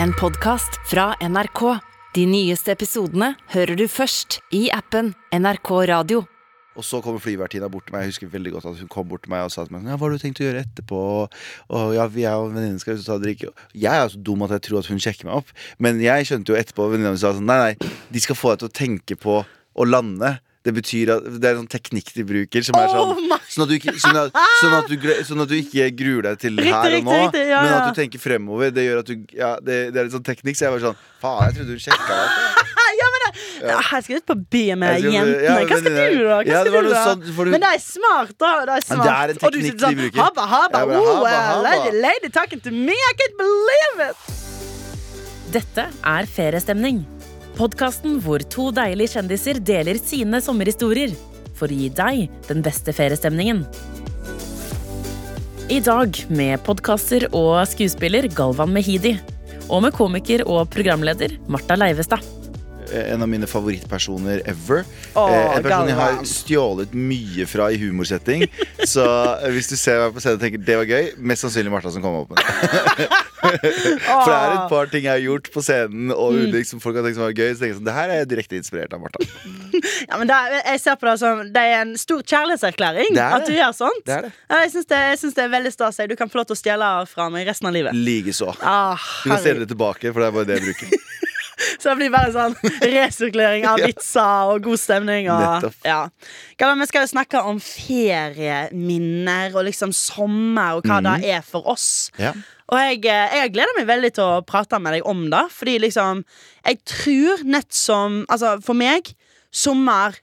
En podkast fra NRK. De nyeste episodene hører du først i appen NRK Radio. Og så kommer flyvertinna bort til meg. Jeg husker veldig godt at hun kom bort til meg og sa til meg Ja, hva har du tenkt å gjøre etterpå? Og ja, jeg og venninnen skal ut og drikke. Jeg er så dum at jeg tror at hun sjekker meg opp. Men jeg skjønte jo etterpå venninna mi sa sånn Nei, nei, de skal få deg til å tenke på å lande. Det betyr at Det er en sånn teknikk de bruker som er sånn Oh sånn, at du ikke, sånn, at, sånn, at du, sånn at du ikke gruer deg til Riktig, her og nå, riktig, ja, men at du tenker fremover. Det gjør at du Ja, det, det er litt sånn teknikk, så jeg var sånn Faen, jeg trodde hun sjekka. Ja, det, ja. Jeg skal ut på byen med skal- jentene. ja, Hva skal du, da? Hva Ja, skal du da? Sånn, du- Men det er smart, da. Det er smart. det er en teknikk sånn, de bruker. Habba, habba, Ja, oh, habba, uh, habba. Lady, lady talking to me, I can't believe it! Dette er Feriestemning. Podkasten hvor to deilige kjendiser deler sine sommerhistorier for å gi deg den beste feriestemningen. I dag med podkaster og skuespiller Galvan Mehidi. Og med komiker og programleder Marta Leivestad. En av mine favorittpersoner ever. Eh, en person jeg har stjålet mye fra i humorsetting. Så eh, hvis du ser meg på scenen og tenker det var gøy, mest sannsynlig Martha som kom opp med det. For det er et par ting jeg har gjort på scenen og Mm. liksom, folk har tenkt som var gøy. Så tenker jeg sånn, det her er jeg direkte inspirert av Martha. Ja, men det er, jeg ser på det som Det er en stor kjærlighetserklæring er at du gjør sånt. Det det. Jeg syns det, det er veldig stas. Du kan få lov til å stjele fra meg resten av livet. Likeså. Ah, Du kan stjele det tilbake, for det er bare det jeg bruker. Så det blir bare sånn resirkulering av vitser og god stemning. Og, ja. Vi skal jo snakke om ferieminner og liksom sommer og hva mm. det er for oss. Ja. Og jeg, eh, jeg gleder meg veldig til å prate med deg om det. Fordi liksom Jeg tror nett som Altså, for meg, sommer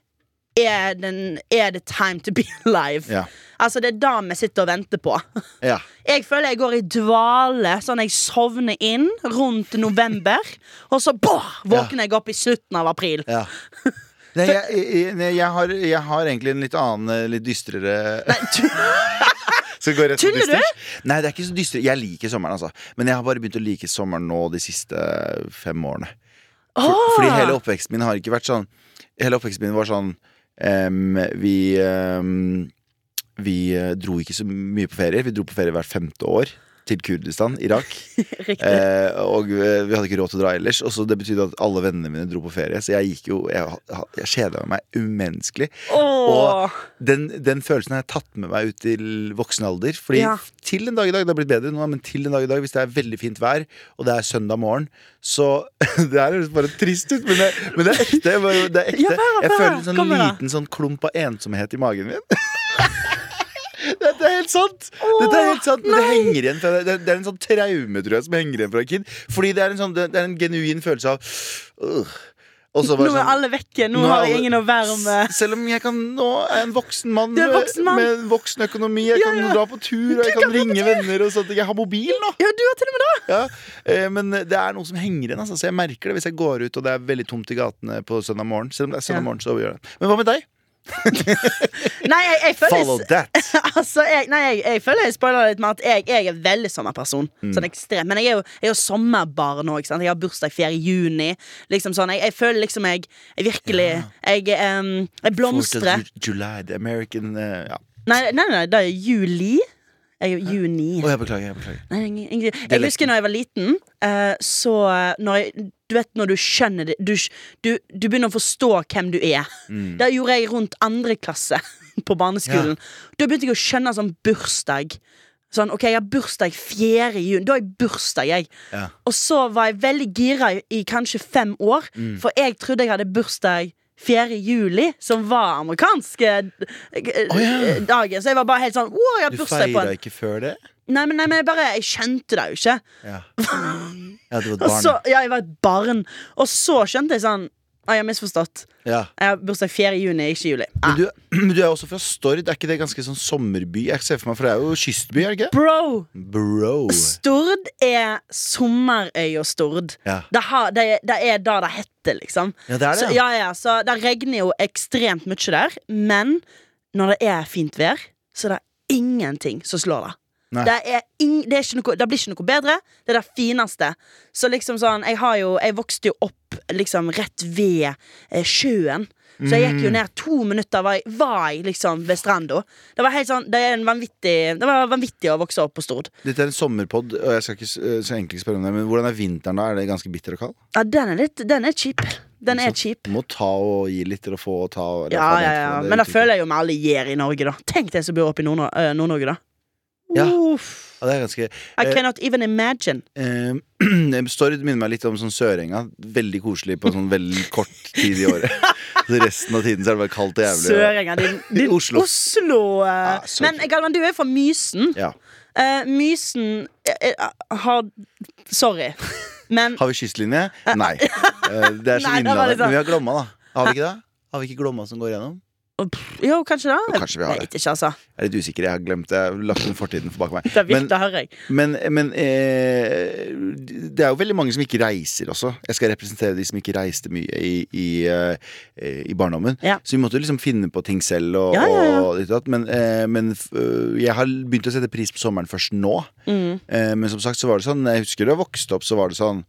er, den, er det time to be alive. Ja. Altså, det er da vi sitter og venter på. ja. Jeg føler jeg går i dvale, sånn jeg sovner inn rundt november. Og så boh, våkner jeg opp i slutten av april. ja. Nei, jeg, jeg, nei, jeg, har, jeg har egentlig en litt annen, eh, litt dystrere på Tuller du? Nei, det er ikke så dystert. Jeg liker sommeren, altså. Men jeg har bare begynt å like sommeren nå de siste fem årene. For, oh. Fordi hele oppveksten min har ikke vært sånn Hele oppveksten min var sånn em, Vi um, Vi eh, dro ikke så mye på ferie. Vi dro på ferie hvert femte år til Kurdistan, Irak. Eh, og vi hadde ikke råd til å dra ellers. Og så Det betydde at alle vennene mine dro på ferie. Så jeg gikk jo Jeg, jeg kjeda meg umenneskelig. Åh. Den, den følelsen har jeg tatt med meg ut til voksen alder. Fordi Ja. til en dag i dag, det har blitt bedre nå, men til en dag i dag, hvis det er veldig fint vær, og det er søndag morgen, så Det her høres bare trist ut, men det, men det er ekte. Det er ekte. Jeg føler en sånn liten sånn klump av ensomhet i magen min. Dette er helt sant! Dette er helt sant Men det henger igjen fra, det, det er en sånn traume tror jeg som henger igjen fra en kid. Fordi det er en, sånn, det, det er en genuin følelse av øh. Nå er sånn- alle vekke. Nå, Nå har jeg ingen å være med. selv om jeg kan nå er en voksen mann, en voksen mann. med en voksen økonomi. Jeg Ja, kan ja. dra på tur, og jeg kan, ringe venner. Og sånt. Jeg har mobil nå. Ja, du har til og med det! Ja. Eh, Men det er noe som henger igjen. Altså. Så jeg merker det hvis jeg går ut og det er veldig tomt i gatene på søndag morgen. Selv om det er søndag morgen, så gjør det. Men hva med deg? Nei, jeg, jeg føler Follow that. Altså, jeg, nei, jeg, jeg føler jeg spoiler litt med at jeg, jeg er veldig sommerperson. Mm. Sånn ekstrem Men jeg er jo, jeg er jo sommerbarn sant? Jeg har bursdag 4. juni. Liksom sånn, jeg, føler liksom jeg, virkelig Jeg, um, jeg blomstrer. July, the American uh, Ja. Nei, nei, nei, det er juli. Jeg juni. Å, jeg beklager. Jeg beklager. Nei, Jeg husker når jeg var liten, uh, så når jeg, Du vet når du skjønner det du, du, du begynner å forstå hvem du er. Mm. Det gjorde jeg rundt andre klasse på barneskolen. Da begynte jeg å skjønne sånn bursdag. Sånn, ok, Jeg har bursdag 4. juni. Da har jeg bursdag, jeg. Ja. Og så var jeg veldig gira i, i kanskje fem år, Mm. for jeg trodde jeg hadde bursdag 4. juli, som var amerikanske oh, ja. eh, dagen. Så jeg var bare helt sånn Wow, Du feira ikke før det? Nei, men, nei, men jeg bare Jeg skjønte det jo ikke. Ja. ja, du var et barn. så, ja, jeg var et barn. Og så skjønte jeg sånn Å, jeg har misforstått. Ja. Jeg har bursdag 4. juni, ikke juli. Men du, men du er også fra Stord. Er ikke det ganske sånn sommerby? Jeg ser for meg, For det er jo kystby, er det ikke? Bro! Bro. Stord er sommerøy og Stord. Ja. Det, har, det, det er da det heter, liksom. Ja, det er det, så, ja. ja, ja, så det regner jo ekstremt mye der. Men når det er fint vær, så er det ingenting som slår det. Det, ing, det, noe, det blir ikke noe bedre. Det er det fineste. Så liksom sånn Jeg, har jo, jeg vokste jo opp liksom rett ved eh, sjøen. Så jeg Mm. gikk jo ned to minutter, var jeg, var jeg liksom ved stranda. Det var helt sånn Det er en vanvittig Det var vanvittig å vokse opp på Stord. Dette er en sommerpod, og jeg skal ikke eh, så egentlig spørre om det, men hvordan er vinteren da? Er det ganske bitter og kald? Ja, den er litt Den er cheap. Den er cheap. Du må ta og gi litt til å få og ta. Og, Ja, ja, ja. Men da det føler jeg jo vi alle gjør i Norge, da. Tenk deg som bor oppe i eh, Nord-Norge, da. Ja. Ja, det er ganske I Eh, cannot even imagine. eh, Stord minner meg litt om sånn Sørenga. Veldig koselig på sånn veldig kort tid i året. Så resten av tiden så er det bare kaldt og jævlig. Sørenga, din, din Oslo. Oslo. eh. Ja, Men. Galvan, du er fra Mysen. Ja. Uh, Mysen eh, har Sorry. Men Har vi kystlinje? Nei. Uh, Det er så innlandet. sånn- Men vi har Glomma, da. Har vi ikke det? Har vi ikke Glomma som går gjennom? Jo, kanskje det? Jo, kanskje vi har Jeg vet ikke, altså. Jeg er litt usikker. Jeg har glemt det. Jeg har lagt den fortiden for bak meg. Det er Men, det å jeg. men, men eh, det er jo veldig mange som ikke reiser også. Jeg skal representere de som ikke reiste mye i, i, eh, i barndommen. Ja. Så vi måtte jo liksom finne på ting selv. Og, Ja, ja, og litt. Men, eh, men øh, jeg har begynt å sette pris på sommeren først nå. Mm. Eh, men som sagt så var det sånn Jeg husker da jeg vokste opp, så var det sånn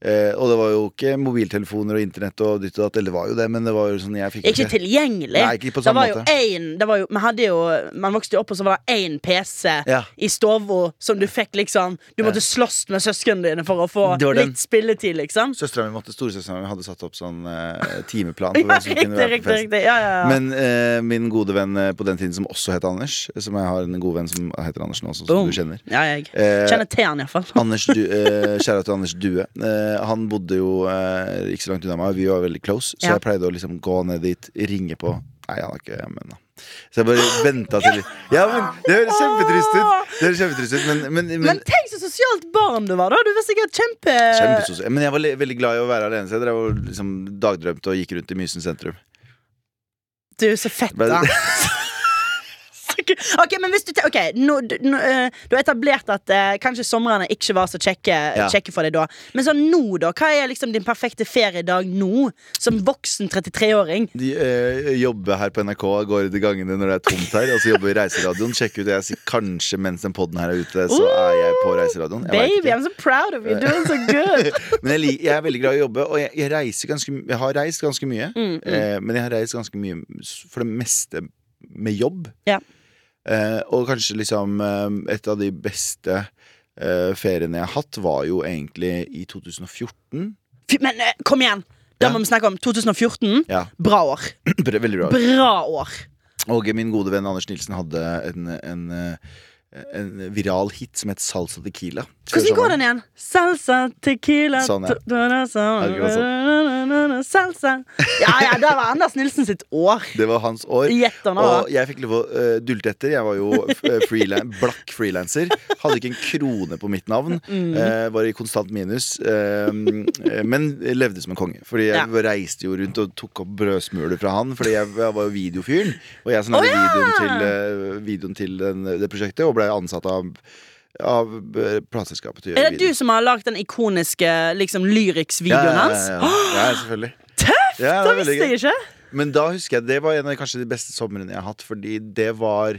eh, Og det var jo ikke mobiltelefoner og internett og ditt og datt. Eller det var jo det, men det var jo sånn jeg fikk Ikke tilgjengelig. Nei, ikke på det samme var jo måte. én det var jo, Man hadde jo Man vokste jo opp, og så var det én PC Ja. i stua som du fikk liksom Du måtte slåss med søsknene dine for å få Det var litt spilletid, liksom. Søstera mi måtte Storesøstera mi hadde satt opp sånn eh, timeplan. For hvem som kunne være på riktig, Ja, ja, ja. Men eh, min gode venn eh, på den tiden som også het Anders Som jeg har en god venn som heter Anders nå som Boom. du kjenner. ja, jeg Eh, kjenner til han iallfall. Anders du, Kjære til Anders Due. Eh, han bodde jo eh, ikke så langt unna meg. Vi var veldig close, så Ja. jeg pleide å liksom gå ned dit, ringe på Nei, han er ikke hjemme ennå. Så jeg bare venta til Ja, men Det høres kjempetrist ut. Det høres kjempetrist ut Men, men, men, Men tenk så sosialt barn du var, da! Du var sikkert kjempe... Kjempesosial. Men jeg var veldig glad i å være alene. Så jeg drev liksom dagdrømte og gikk rundt i Mysen sentrum. Du, så fett, da. Ok, men hvis Du te- Ok, nå, du, nå, eh, du har etablert at eh, kanskje somrene ikke var så kjekke, Ja. kjekke for deg da. Men sånn nå, da? Hva er liksom din perfekte feriedag nå? Som voksen 33-åring? De eh, jobber her på NRK, går ut i gangene når det er tomt her. Og så jobber vi i Reiseradioen. Sjekk ut det jeg sier kanskje mens den poden her er ute, så er jeg på Reiseradioen. Jeg vet Baby, ikke. I'm so proud of you. Doing so good. Men jeg, lik- jeg er veldig glad i å jobbe, og jeg, jeg, reiser ganske, jeg har reist ganske mye. Mm, mm. Eh, men jeg har reist ganske mye s- for det meste med jobb. Ja. Eh, og kanskje liksom eh, et av de beste eh, feriene jeg har hatt, var jo egentlig i 2014. Fy, men eh, kom igjen! Da Ja. må vi snakke om 2014. Ja, Bra år. Veldig bra. Bra år. Og min gode venn Anders Nilsen hadde en, en, eh, en viral hit som het Salsa Tequila. Hvordan går den igjen? Salsa, tequila Sånn, ja. Salsa Ja, ja, det var Anders Nilsen sitt år. Det var hans år. Og jeg fikk lov å uh, dulte etter. Jeg var jo uh, freelan blakk frilanser. Hadde ikke en krone på mitt navn. Mm. eh, var i konstant minus. eh, men levde som en konge. Fordi jeg Ja. reiste jo rundt og tok opp brødsmuler fra han. Fordi jeg, jeg var jo videofyren. Og jeg som lagde ja! videoen til, eh, videoen til den, det prosjektet, og ble ansatt av av eh, plateselskapet Er det du som har lagd den ikoniske liksom, lyrics-videoen hans? Ja, ja, ja. ja selvfølgelig. Tøft! Ja, det det visste jeg ikke. Men da husker jeg det var en av kanskje de beste somrene jeg har hatt, fordi det var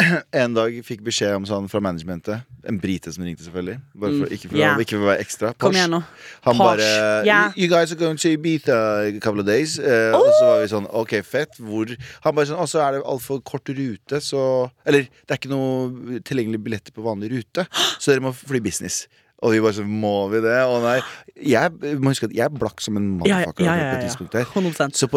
En dag fikk beskjed om sånn fra managementet En brite som ringte, selvfølgelig. Bare for, Mm, ikke, for, yeah. å- ikke for å være ekstra. Kom igjen nå. Han Porsche, bare yeah. You guys are going to Ibiza a couple of days. Eh, Og så var vi sånn OK, fett. Hvor Han bare sånn Og så er det altfor kort rute, så Eller det er ikke noe tilgjengelige billetter på vanlig rute, så dere må fly business. Og vi bare sånn Må vi det? Å nei. Jeg må huske at jeg er blakk som en motherfucker ja, på ja, ja. Så,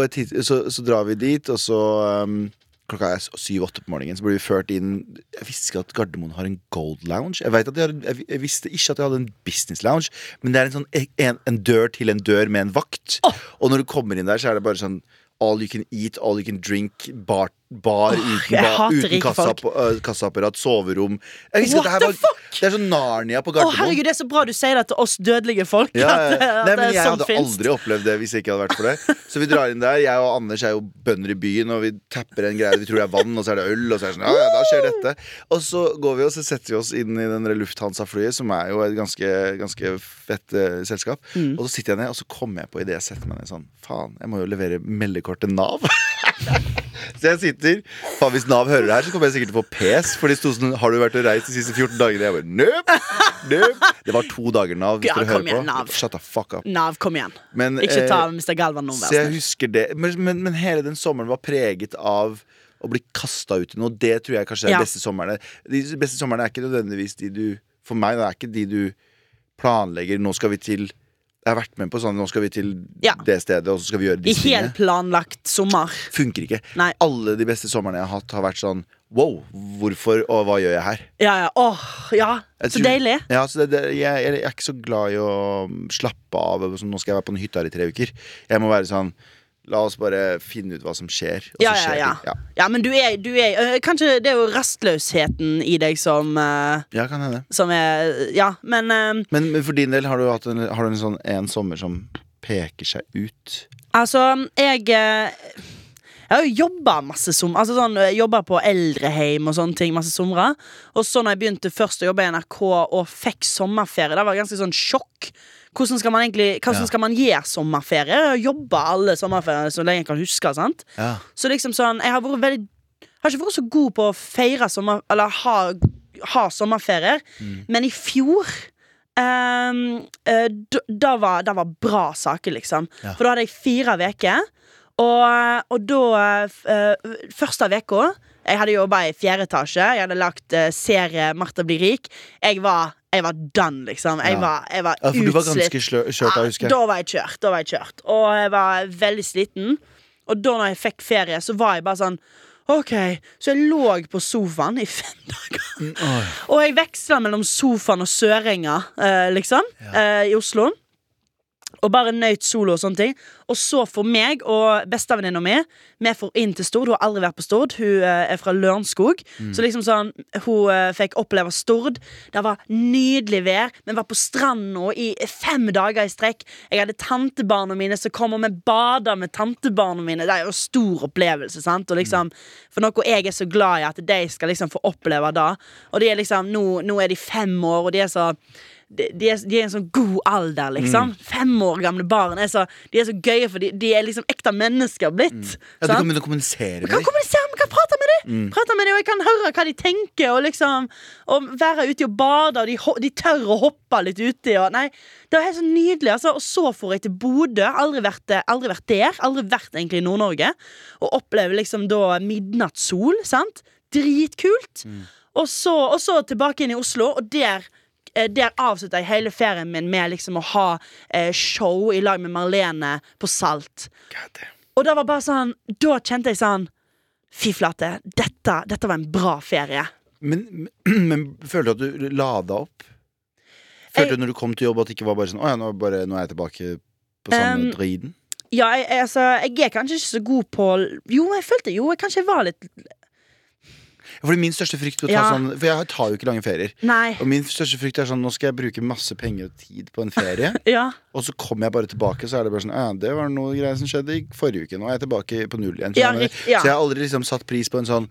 så, så drar vi dit, og så um, Klokka er syv-åtte på morgenen, så blir vi ført inn Jeg visste ikke at Gardermoen har en gold lounge. Jeg, vet at de har, jeg, visste ikke at de hadde en business lounge, men det er en, sånn, en, en dør til en dør med en vakt. Og når du kommer inn der, så er det bare sånn All you can eat, all you can drink, bar, bar uten, ba, uten folk. kassapp, øh, kassaapparat, soverom Jeg What the var, det er sånn Narnia på Å, Gardermoen. herregud, det er så bra du sier det til oss dødelige folk. Ja, ja. At, Nei, men jeg sånn hadde finst. aldri opplevd det hvis jeg ikke hadde vært for det. Så vi drar inn der. Jeg og Anders er jo bønder i byen, og vi tapper en greie vi tror det er vann, og så er det øl, og så er det sånn, ja, ja, da skjer dette. Og så går vi og så setter vi oss inn i den Lufthansa-flyet, som er jo et ganske, ganske fett uh, selskap. Mm. Og så sitter jeg ned, og så kommer jeg på idet jeg setter meg ned sånn Faen, jeg må jo levere meldekort til Nav. Så jeg sitter Faen, Hvis Nav hører det her, så kommer jeg sikkert til å få pes. For de sto sånn Har du vært og reist de siste 14 dagene? Jeg bare Nøp! Nøp! Det var to dager, Nav. Hvis Ja, dere hører igjen, på. Nav. Shut the fuck up. Nav, kom igjen. Men, Ikke ta eh, Mr. Galvan nå, Så jeg husker det men, men, men hele den sommeren var preget av å bli kasta ut i noe. Det tror jeg kanskje er Ja. beste sommerne. De beste somrene er ikke nødvendigvis de du For meg det er ikke de du planlegger. Nå skal vi til Jeg har vært med på sånn Nå skal vi til Ja. det stedet, og så skal vi gjøre I disse tingene. helt planlagt sommer. Funker ikke. Nei. Alle de beste somrene jeg har hatt, har vært sånn Wow, hvorfor og hva gjør jeg her? Ja, ja. Åh, ja. Så tror- deilig. Ja, så det, det, jeg, jeg er ikke så glad i å slappe av. Sånn, nå skal jeg være på en hytte her i tre uker. Jeg må være sånn La oss bare finne ut hva som skjer. Og Ja, så ja, skjer ja. Ja. Ja, men du er, du er øh, Kanskje det er jo rastløsheten i deg som øh, ja, kan hende. Som er Ja, men øh, Men, men for din del, har du hatt en, har du en sånn en sommer som peker seg ut? Altså, jeg jeg har jo jobba masse som Altså sånn, jobba på eldreheim og sånne ting masse somre. Og så når jeg begynte først å jobbe i NRK og fikk sommerferie, det var ganske sånn sjokk. Hvordan skal man egentlig Hvordan Ja. skal man gjøre sommerferie? Jobbe alle sommerferier så lenge jeg kan huske. sant? Ja. Så liksom sånn Jeg har vært veldig Har ikke vært så god på å feire sommer Eller ha, ha sommerferier Mm. Men i fjor Um, uh, da, var, da var bra saker liksom Ja. For da hadde jeg fire uker. og, og da uh, Første uka Jeg hadde jobbet i fjerde etasje Jeg hadde lagt uh, serie Martha blir rik Jeg var, jeg var done liksom. Jeg Ja. var, jeg var Ja, for du var ganske kjørt da, husker. Jeg. da var jeg kjørt, da var jeg kjørt. Og jeg var veldig sliten. Og da når jeg fikk ferie Så var jeg bare sånn Ok, så jeg lå på sofaen i fem dager. Mm, Og jeg vekslet mellom sofaen og Sørenga eh, Liksom, eh, i Oslo og bare nøyt solo og sånne ting. Og så for meg og bestevenninna mi Vi får inn til Stord. Hun har aldri vært på Stord. Hun eh, er fra Lørenskog. Så liksom sånn hun eh, fikk oppleve Stord. Det var nydelig vær. Vi var på stranda i fem dager i strekk. Jeg hadde tantebarna mine som kom, og vi bada med tantebarna mine. Det er jo en stor opplevelse. sant? Og liksom, For noe jeg er så glad i, at de skal liksom få oppleve det. Og de er liksom, nå, nå er de fem år, og de er så de, de, er, de er en sånn god alder, liksom. Fem år gamle barn er så, De er så gøye, for de, de er liksom ekte mennesker blitt. Ja, du kan begynne å kommunisere med kan kommunisere, vi kan prate med dem Prate med dem, Og jeg kan høre hva de tenker, og liksom Og være ute og bade, og de, de tør å hoppe litt uti. Og, nei, det var helt så nydelig. Altså. Og så får jeg til Bodø. Aldri vært, eh, aldri vært der. Aldri vært egentlig i Nord-Norge. Og opplever liksom da midnattssol. Sant? Dritkult. Og, så, og så tilbake inn i Oslo, og der der avslutta jeg hele ferien min med liksom å ha eh, show i lag med Marlene på Salt. Og det var bare sånn Da kjente jeg sånn Fy flate, dette, dette var en bra ferie. Men, men, men følte du at du lada opp? Følte du når du kom til jobb at det ikke var bare sånn Å ja, nå, bare, nå er jeg tilbake på samme Um, driten? Ja, jeg, altså, jeg er kanskje ikke så god på Jo, jeg følte jo jeg kanskje var litt Fordi min største frykt Ja. sånn For jeg tar jo ikke lange ferier. Nei. Og min største frykt er sånn Nå skal jeg bruke masse penger og tid på en ferie. Ja. Og så kommer jeg bare tilbake, så er det bare sånn det var noe greier som skjedde i forrige uke. Nå er jeg tilbake på null igjen. Ja. Så jeg har aldri liksom satt pris på en sånn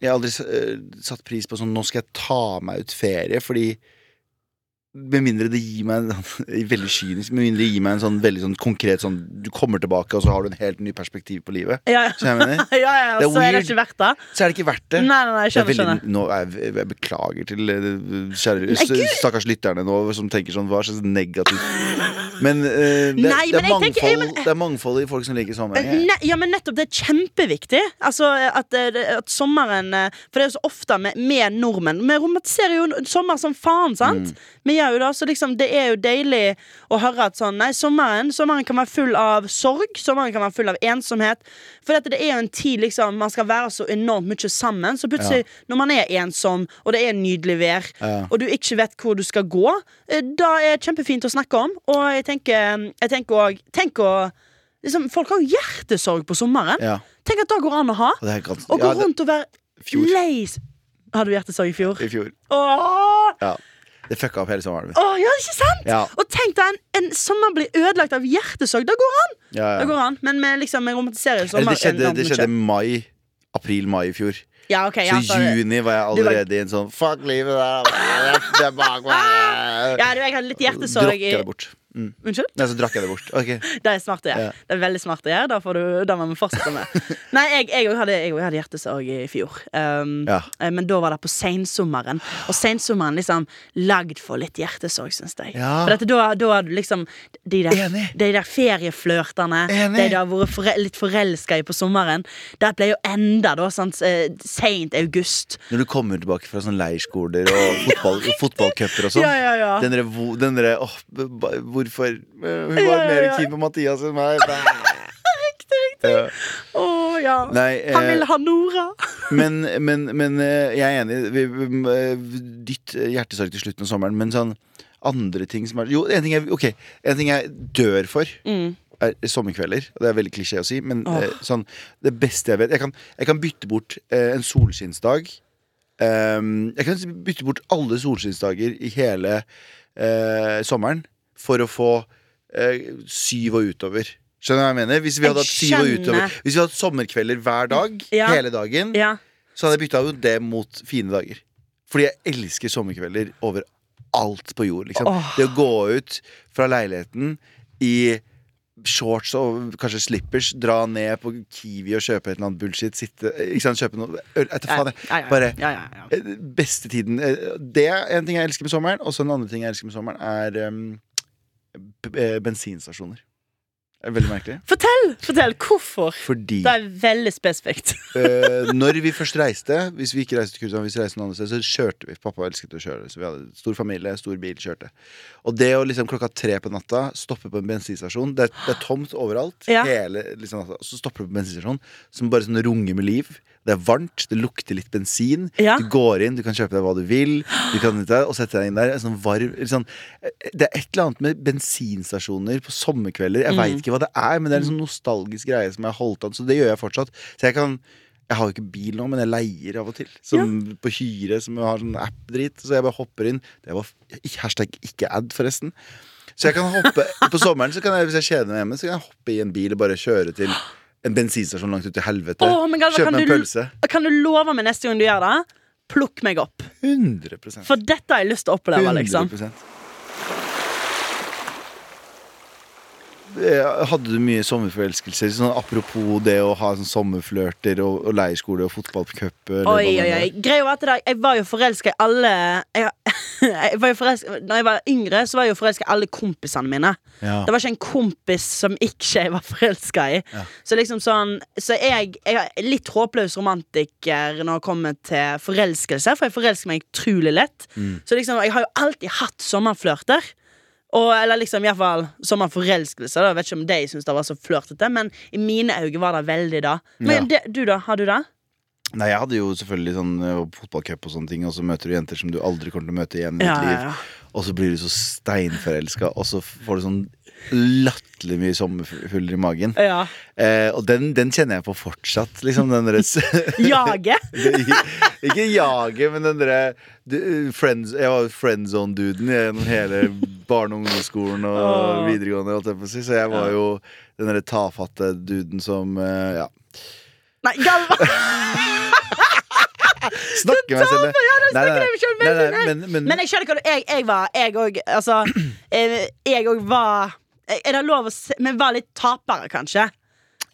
Jeg har aldri uh, satt pris på sånn Nå skal jeg ta meg ut ferie, fordi med mindre det gir meg Veldig kynisk Med mindre det gir meg en sånn veldig sånn konkret sånn Du kommer tilbake, og så har du en helt ny perspektiv på livet. Ja, ja. Mener? ja, ja, Det er så er det ikke verdt det. Så er det ikke verdt det. Nei, nei, nei, er skjønner, veldig, skjønner. nå jeg, jeg beklager til eh, kjære stakkars lytterne nå som tenker sånn Hva slags negativt Men eh, det, Nei, det, er men tenker- mangfold, men- det er mangfold i folk som liker sommer. Eh, Ne, ja, men nettopp, det er kjempeviktig. Altså, at, at sommeren For det er jo så ofte med, med nordmenn Vi romantiserer jo sommer som faen, sant? Vi gjør jo da, så liksom det er jo deilig å høre at sånn Nei, sommeren, sommeren kan være full av sorg. Sommeren kan være full av ensomhet. For dette, det er jo en tid liksom man skal være så enormt mye sammen. Så plutselig, når man er ensom, og det er nydelig vær, Ja. og du ikke vet hvor du skal gå, eh, da er det kjempefint å snakke om. Og jeg tenker Jeg tenker òg Tenk å liksom, Folk har jo hjertesorg på sommeren. Ja, Tenk at det går an å ha. og Å gå ja, det, rundt og være lei Hadde du hjertesorg i fjor? I fjor. Åh, Ja. Det fucka opp hele sommeren min. åh, ja, ikke sant? Ja. Og tenk deg en, en sommer blir ødelagt av hjertesorg. Det går an! Ja, ja. Det går an Men vi liksom, vi romantiserer sommer. Eller det skjedde, det skjedde mai. April-mai i fjor. Ja, ok, Så i juni var jeg allerede var- i en sånn Fuck livet der. Det er bak meg. ja, du, jeg hadde litt hjertesorg i Drokker det bort. Unnskyld? Nei, så drakk jeg det bort. Okay. Det er smart å gjøre. Ja. Det er veldig smart å gjøre. Da får du, da må vi fortsette med. Nei, jeg, jeg, hadde, jeg hadde hjertesorg i fjor. Um, Ja. eh, Men da var det på sensommeren. Og sensommeren liksom lagd for litt hjertesorg, syns jeg. Ja. For dette, da, da har du liksom de der, Enig. de der ferieflørtene, Enig. de du har vært forel litt forelska i på sommeren, det ble jo enda da, sant, eh, seint august. Når du kommer tilbake fra sånne leirskoler og fotball, fotballcuper og sånn. Ja, ja, ja. Den derre b- b- Hvorfor øh, Hun var Ja, mer keen på Mathias enn meg. Riktig, riktig. Ja. Å ja. Nei, Han vil ha Nora. Men, men, men eh, jeg er enig. Vi, vi, vi, dytt hjertesorg til slutten av sommeren. Men sånn andre ting som er Jo, en ting jeg, okay, en ting jeg dør for, Mm. er sommerkvelder. Det er veldig klisjé å si, men oh. eh, sånn det beste jeg vet Jeg kan, jeg kan bytte bort eh, en solskinnsdag. Ehm, jeg kan bytte bort alle solskinnsdager i hele eh, sommeren for å få eh, syv og utover. Skjønner du hva jeg mener? Hvis vi hadde hatt syv og utover Hvis vi hadde hatt sommerkvelder hver dag, Ja. hele dagen, Ja. så hadde jeg bytta ut det mot fine dager. Fordi jeg elsker sommerkvelder over alt på jord. Liksom. Oh. Det å gå ut fra leiligheten i shorts og kanskje slippers, dra ned på Kiwi og kjøpe et eller annet bullshit, sitte Ikke sant, kjøpe noe øl Etter faen, Bare ja, ja, ja. eh, Beste tiden eh, Det er en ting jeg elsker med sommeren. Og så en annen ting jeg elsker med sommeren, er um, bensinstasjoner. Det er veldig merkelig. Fortell! Fortell hvorfor. Fordi Det er veldig spesifikt. uh, når vi først reiste, hvis vi ikke reiste til Kurshavn, hvis vi reiste noen andre sted, så kjørte vi. Pappa elsket å kjøre, så vi hadde stor familie, stor bil, kjørte. Og det å liksom klokka tre på natta stoppe på en bensinstasjon Det er, det er tomt overalt. Ja. Hele liksom, natta, så stopper du på en bensinstasjon som bare sånn runger med liv. Det er varmt, det lukter litt bensin. Ja. Du går inn, du kan kjøpe deg hva du vil, du kan, og sette deg inn der. Sånn varm, sånn, det er et eller annet med bensinstasjoner på sommerkvelder. Jeg Mm. vet ikke hva det er, men det er en sånn nostalgisk greie som jeg har holdt an. Så det gjør jeg fortsatt. Så jeg kan jeg har jo ikke bil nå, men jeg leier av og til. Som på Hyre, som har sånn app-drit. Så jeg bare hopper inn. Det var hashtag ikke ad, forresten. Så jeg kan hoppe På sommeren så kan jeg, hvis jeg kjeder meg hjemme, så kan jeg hoppe i en bil og bare kjøre til en bensinstasjon langt ut til helvete. Oh, Galva, Kjøpe meg en du- pølse. Kan du love meg neste gang du gjør det? Plukk meg opp. 100 For dette har jeg lyst til å oppleve. liksom 100%. Eh, Hadde du mye sommerforelskelser? Sånn, apropos det å ha sånn sommerflørter og, og leirskole og fotballcup? Oi, oi, oi. Greia var at det, jeg var jo forelska i alle jeg, jeg var jo Når jeg var yngre, så var jeg jo forelska i alle kompisene mine. Ja. Det var ikke en kompis som ikke jeg var forelska i. Ja. Så liksom sånn Så jeg, jeg er litt håpløs romantiker når det kommer til forelskelse, for jeg forelsker meg utrolig lett. Mm. Så liksom, jeg har jo alltid hatt sommerflørter. Og, eller liksom i hvert fall sommerforelskelse. Da. Jeg vet ikke om de syns det var så flørtete, men i mine øyne var det veldig da. Men Ja. det, du, da? Har du det? Nei, jeg hadde jo selvfølgelig sånn eh, fotballcup og sånne ting, og så møter du jenter som du aldri kommer til å møte igjen i ditt ja, liv. ja. Og så blir du så steinforelska, og så får du sånn latterlig mye sommerfugler i magen. Ja. Eh, og den, den kjenner jeg på fortsatt, liksom. Den derre Jage? Ikke jage, men den derre friends, Jeg var friendzone-duden gjennom hele barne- og ungdomsskolen og oh. videregående. jeg Så jeg var jo den derre tafatte duden som eh, Ja. Nei, Galva! Snakker meg selv Nei, nei, men, men, Men jeg skjønner hva du Jeg, jeg var Jeg òg Altså eh, Jeg òg var Er det lov å se Men var litt tapere, kanskje?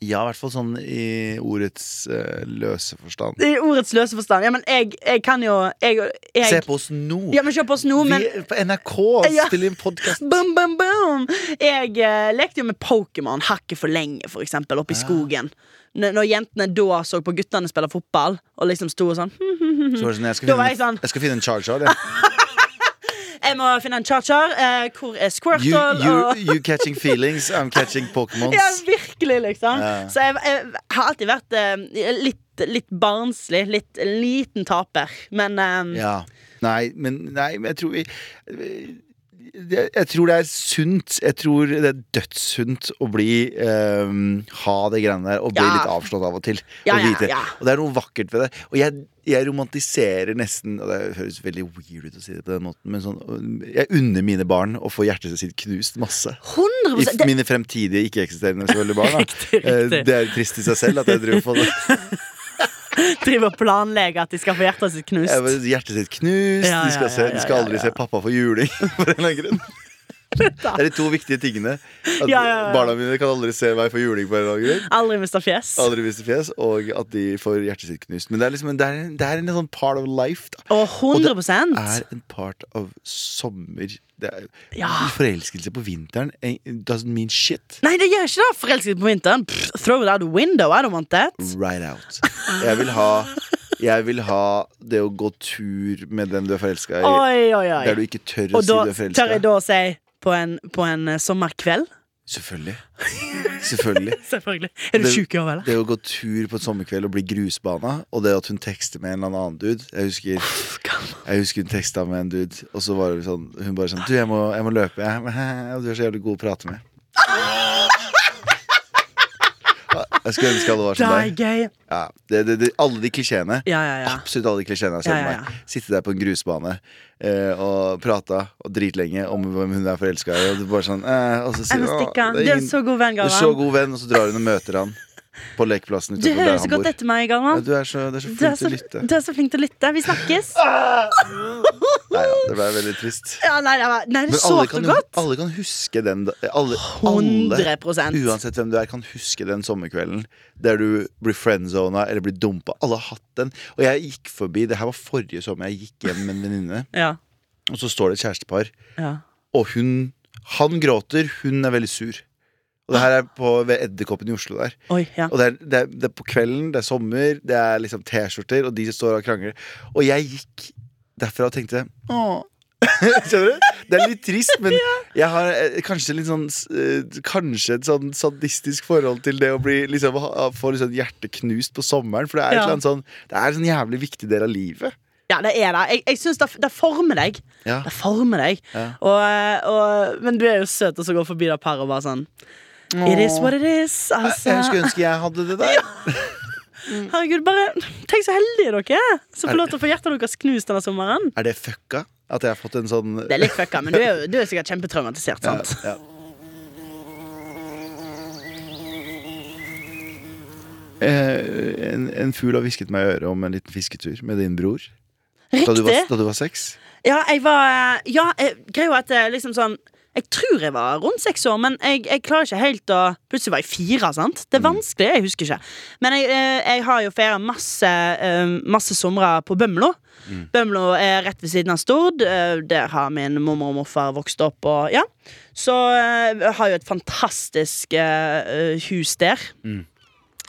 Ja, i hvert fall sånn i ordets uh, løse forstand. I ordets løse forstand. Ja, men jeg, jeg kan jo jeg, jeg, Se på oss nå! Ja, men se på oss nå, men Vi er på NRK Ja. spiller inn podkast. Boom, boom, boom! Jeg uh, lekte jo med Pokémon hakket for lenge, for eksempel, oppe i skogen. N når jentene da så på guttene spille fotball, og liksom sto og sånn Så var det sånn, jeg skal finne, sånn jeg skal finne en charger. Jeg. Jeg må finne en charger. Eh, hvor er Squirtle? you, you, you catching feelings, I'm catching Pokémons. Ja, virkelig, liksom. Ja. Så jeg, jeg har alltid vært eh, litt, litt barnslig. Litt liten taper. Men eh, Ja. Nei, men, nei, jeg tror vi jeg, jeg tror det er sunt. Jeg tror det er dødssunt å bli um, Ha det greiene der og bli Ja. litt avslått av og til. Ja, og, vite. ja. og det er noe vakkert ved det. Og jeg, jeg romantiserer nesten Og det høres veldig weird ut å si det på den måten, men sånn Jeg unner mine barn å få hjertet sitt knust masse. 100 I det, mine fremtidige ikke-eksisterende barn. Da. Riktig, Eh, riktig. Det er trist i seg selv at jeg driver på det. driver og planlegger at de skal få hjertet sitt knust. Hjertet sitt knust. Ja, de, skal ja, se, ja, de skal aldri se pappa få juling. For en eller annen grunn Det er de to viktige tingene. At Ja, ja, ja. Barna mine kan aldri se meg få juling på en eller annen grunn. Aldri mista fjes. Aldri miste fjes, og at de får hjertet sitt knust. Men det er liksom en, det er, en- det er en sånn part of life. Da. Og Og det er en part of sommer. Det er, Ja. Forelskelse på vinteren doesn't mean shit. Nei, det gjør ikke det. Forelskelse på vinteren. Pff, throw it out the window. I don't want that. Right out. Jeg vil ha Jeg vil ha det å gå tur med den du er forelska i, Oi, oi, der du ikke tør å si du er tør jeg da å si på en, på en eh, sommerkveld Selvfølgelig. Selvfølgelig. Selvfølgelig. Er du sjuk i hodet, eller? Det å gå tur på en sommerkveld og bli grusbana, og det at hun tekster med en eller annen dude Jeg husker, jeg husker hun teksta med en dude, og så var det sånn Hun bare sånn Du, jeg må, jeg må løpe, jeg. Du er så jævlig god å prate med. Jeg skulle ønske alle var Det som er deg. gøy. Ja, det, det, det, alle de klisjeene. Ja, ja, ja. Absolutt alle de klisjeene jeg ja, meg. Sitte der på en grusbane eh, og prata og dritlenge om hvem hun er forelska i. Og du bare sånn eh, og så sier du, stikke. «Å, Du det er en så god venn, du er så Galvan. god venn, og så drar hun og møter han på lekeplassen Du utenfor der høres så godt etter meg, Ja, Galvan. du er så, er så Du er flink til å lytte. du er så flink til å lytte. Vi snakkes. Nei, ja, det ble veldig trist. Ja, nei, det, var, nei, det Men alle sårt kan, og godt. alle kan huske den alle, 100 alle, Uansett hvem du er, kan huske den sommerkvelden der du blir friendzona eller blir dumpa. Alle har hatt den. Og jeg gikk forbi Det her var forrige sommer. Jeg gikk hjem med en venninne, Ja, og så står det et kjærestepar. ja. Og hun Han gråter, hun er veldig sur. Og det her er på, ved Edderkoppen i Oslo der. Oi, ja. Og det er, det, er, det er på kvelden, det er sommer, det er liksom T-skjorter, og de står og krangler. Og jeg gikk derfra og tenkte åh. Skjønner du? Det er litt trist, men jeg har eh, kanskje litt sånn eh, Kanskje et sånn sadistisk forhold til det å bli liksom, få liksom hjertet knust på sommeren. For det er, Ja. sånn, det er en sånn jævlig viktig del av livet. Ja, det er det. Jeg, jeg synes det, det former deg. Ja. Det former deg. Ja. Og, og, men du er jo søt, og så går forbi det paret og bare sånn It is what it is. Altså. Jeg skulle ønske jeg hadde det der. Herregud, bare Tenk så heldige dere er som får lov til å få hjertet deres knust denne sommeren. Er det fucka? At jeg har fått en sånn Det er litt fucka, men du er, jo- du er sikkert kjempetraumatisert. ja, sant? ja. Eh, en, en fugl har hvisket meg i øret om en liten fisketur med din bror. Da du, var, Riktig. da du var seks. Ja, jeg var Ja, greia var at liksom sånn Jeg tror jeg var rundt seks år, men jeg, jeg klarer ikke helt å Plutselig var jeg fire, sant? Det er vanskelig, jeg husker ikke. Men jeg, eh, jeg har jo feira masse, eh, masse somre på Bømlo. Bømlo er rett ved siden av Stord. eh, Der har min mormor og morfar vokst opp. Og, ja. Så jeg har jo et fantastisk hus der.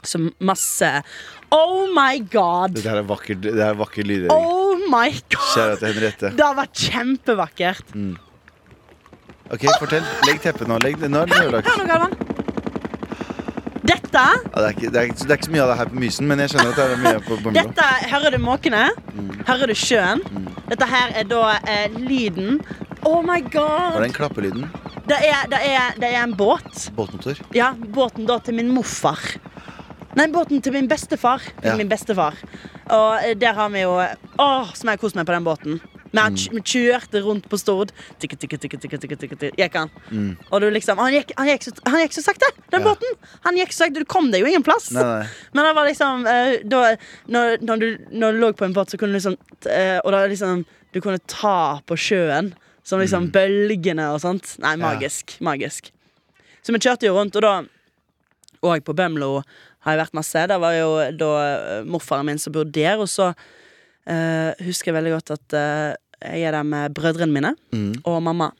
Som masse Oh my god! Det er vakkert, det er vakker lyd. Oh my god! Det har vært kjempevakkert. Ok, fortell. Legg teppet nå. Legg det nå. er det lørdag. Hør nå, Galvan. Dette, Ja, det, er ikke, det, er, ikke- det er ikke så mye av det her på Mysen, men jeg skjønner at det er mye på Bømlo. dette Hører du måkene? Hører du sjøen? Dette her er da eh, lyden Oh my Var god! den klappelyden? Det er, det, er, det er en båt. Båtmotor? Ja, båten da til min morfar. Nei, båten til min bestefar. Til Ja. min bestefar. Og eh, der har vi jo Åh, som jeg har kost meg på den båten. Vi vi kjørte rundt på Stord. Tikke, tikke, tikke, tikke, tikke, tikke, tikke. Gikk han. Og du liksom Han gikk, han gikk, så, han gikk så sakte, den Ja. båten. Han gikk så sakte, Du kom deg jo ingen plass. Nei, nei. Men det var liksom eh, da, når, når, du, når du lå på en båt, så kunne du liksom eh, Og da liksom Du kunne ta på sjøen. Som liksom bølgene og sånt. Nei, magisk. Magisk. Så vi kjørte jo rundt, og da Og på Bømlo har jeg vært masse. Det var jo da eh, morfaren min som bodde der, og så eh, husker jeg veldig godt at eh, jeg er der med brødrene mine Mm. og mamma.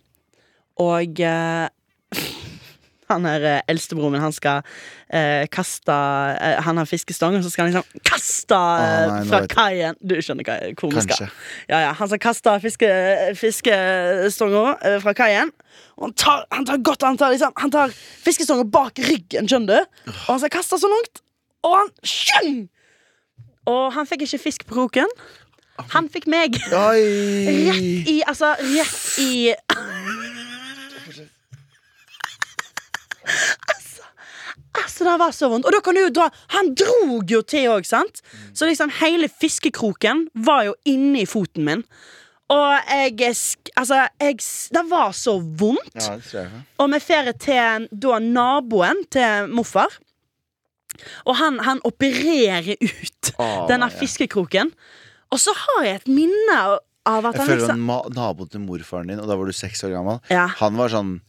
Og uh, han her eh, eldstebroren min, han skal uh, kaste Han har fiskestang, og så skal han liksom kaste Å, nei, fra kaien. Du skjønner hva hvor vi skal. Ja, ja, han skal kaste fiske, fiskestonga fra kaien. Og han tar, han tar godt Han tar, liksom, han tar fiskestonga bak ryggen, skjønner du. Og han skal kaste så langt, og han skjønner! Og han fikk ikke fisk på kroken. Han fikk meg. Oi! Rett i Altså, rett i Altså, altså, det var så vondt. Og da kan du jo dra Han drog jo til òg, sant? Så liksom hele fiskekroken var jo inni foten min. Og jeg Altså, jeg Det var så vondt. Ja, det jeg. Og vi drar til da naboen til morfar. Og han, han opererer ut oh, denne ja. fiskekroken. Og så har jeg et minne av at Jeg han føler liksom han naboen til morfaren din, og da var du seks år gammel, Ja. han var sånn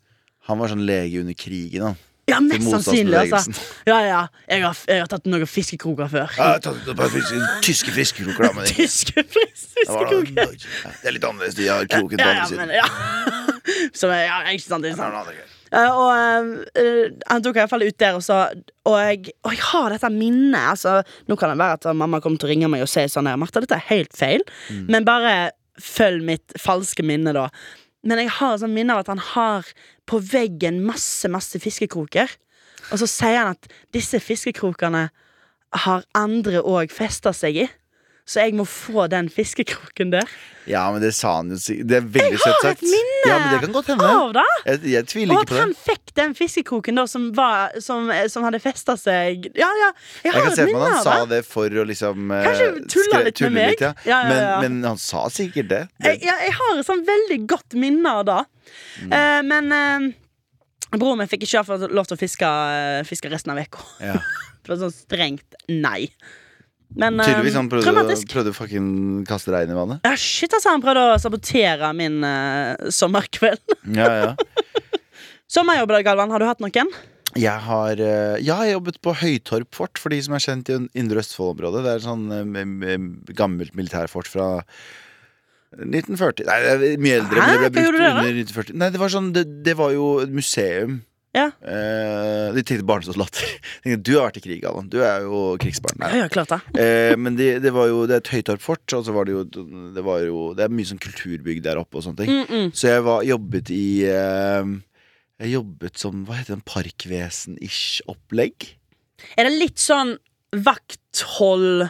han var sånn lege under krigen. Han. Ja, mest sannsynlig, altså. Ja, ja. Jeg har, jeg har tatt noen fiskekroker før. Ja, tatt et fisk- tyske fiskekroker, da. Men Tyske det, fiskekroker. det er litt annerledes. De har kroken på Ja, ja, andre men siden. ja. Som er, ja, ikke sant, ikke sant. Eh, og eh, han tok i hvert fall ut der og sa Og jeg, og jeg har dette minnet. Altså, nå kan det være at mamma kommer til å ringe meg og si sånn her, Martha, dette er helt feil. Mm. Men bare følg mitt falske minne, da. Men jeg har sånn minne av at han har på veggen masse, masse fiskekroker. Og så sier han at disse fiskekrokene har andre òg festa seg i. Så jeg må få den fiskekroken der. Ja, men det sa han jo Det er veldig Jeg søtt har sagt. et minne Ja, av det! Jeg, jeg tviler Og ikke på det. han fikk den fiskekroken da som, var, som, som hadde festa seg Ja, ja, jeg Jeg har kan se meg minne at han sa det. for å liksom eh, Kanskje tulla litt med meg? ja. Ja, ja. Men, men han sa sikkert det. Jeg, det jeg, jeg har et sånn veldig godt minne av det. Mm. Uh, men uh, broren min fikk ikke lov til å fiske, uh, fiske resten av uka. ja. Det var sånn strengt nei. Men Tydeligvis han prøvde, å- prøvde fucking kaste regn i vannet. Ja, shit, altså, han prøvde å sabotere min uh, sommerkveld. Ja, ja. Sommerjobb, Galvan. Har du hatt noen? Jeg har eh, Ja, jeg jobbet på Høytorp fort, for de som er kjent i Indre Østfold-området. Det er sånn eh, gammelt militærfort fra 1940 Nei, det er mye eldre, Hæ? men det ble brukt under 1940. Nei, det var sånn Det, det var jo et museum. Ja. Eh, de tenkte barnesoldater. Du har vært i krig, Allan. Du er jo krigsbarn. Ja, ja, klart det. Eh, men det, det var jo Det er et Høytorp fort, og så var det jo Det var jo Det er mye sånn kulturbygg der oppe og sånne ting. Mm -mm. Så jeg var, jobbet i eh, Jeg jobbet som Hva heter det, parkvesen-ish opplegg. Er det litt sånn vakthold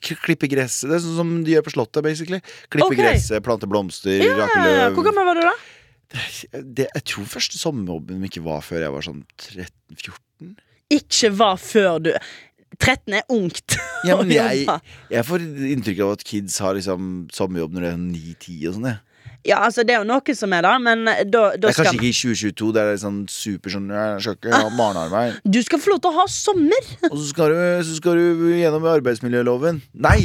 Klippe gresset. Det er sånn som de gjør på Slottet, basically. Klippe okay. gresset, plante blomster, Ja, rake løv. Hvor gammel var du da? Det, jeg tror første sommerjobben min ikke var før jeg var sånn 13-14. Ikke var før du 13 er ungt. Ja, men jeg, jeg får inntrykk av at kids har liksom sommerjobb når de er 9-10 og sånn. Ja, altså Det er jo noe som er da, men da, da Det er skal kanskje ikke i 2022, det er sånn super sånn Jeg skal ikke ha barnearbeid. Du skal få lov til å ha sommer! Og så skal, du, så skal du gjennom arbeidsmiljøloven. Nei!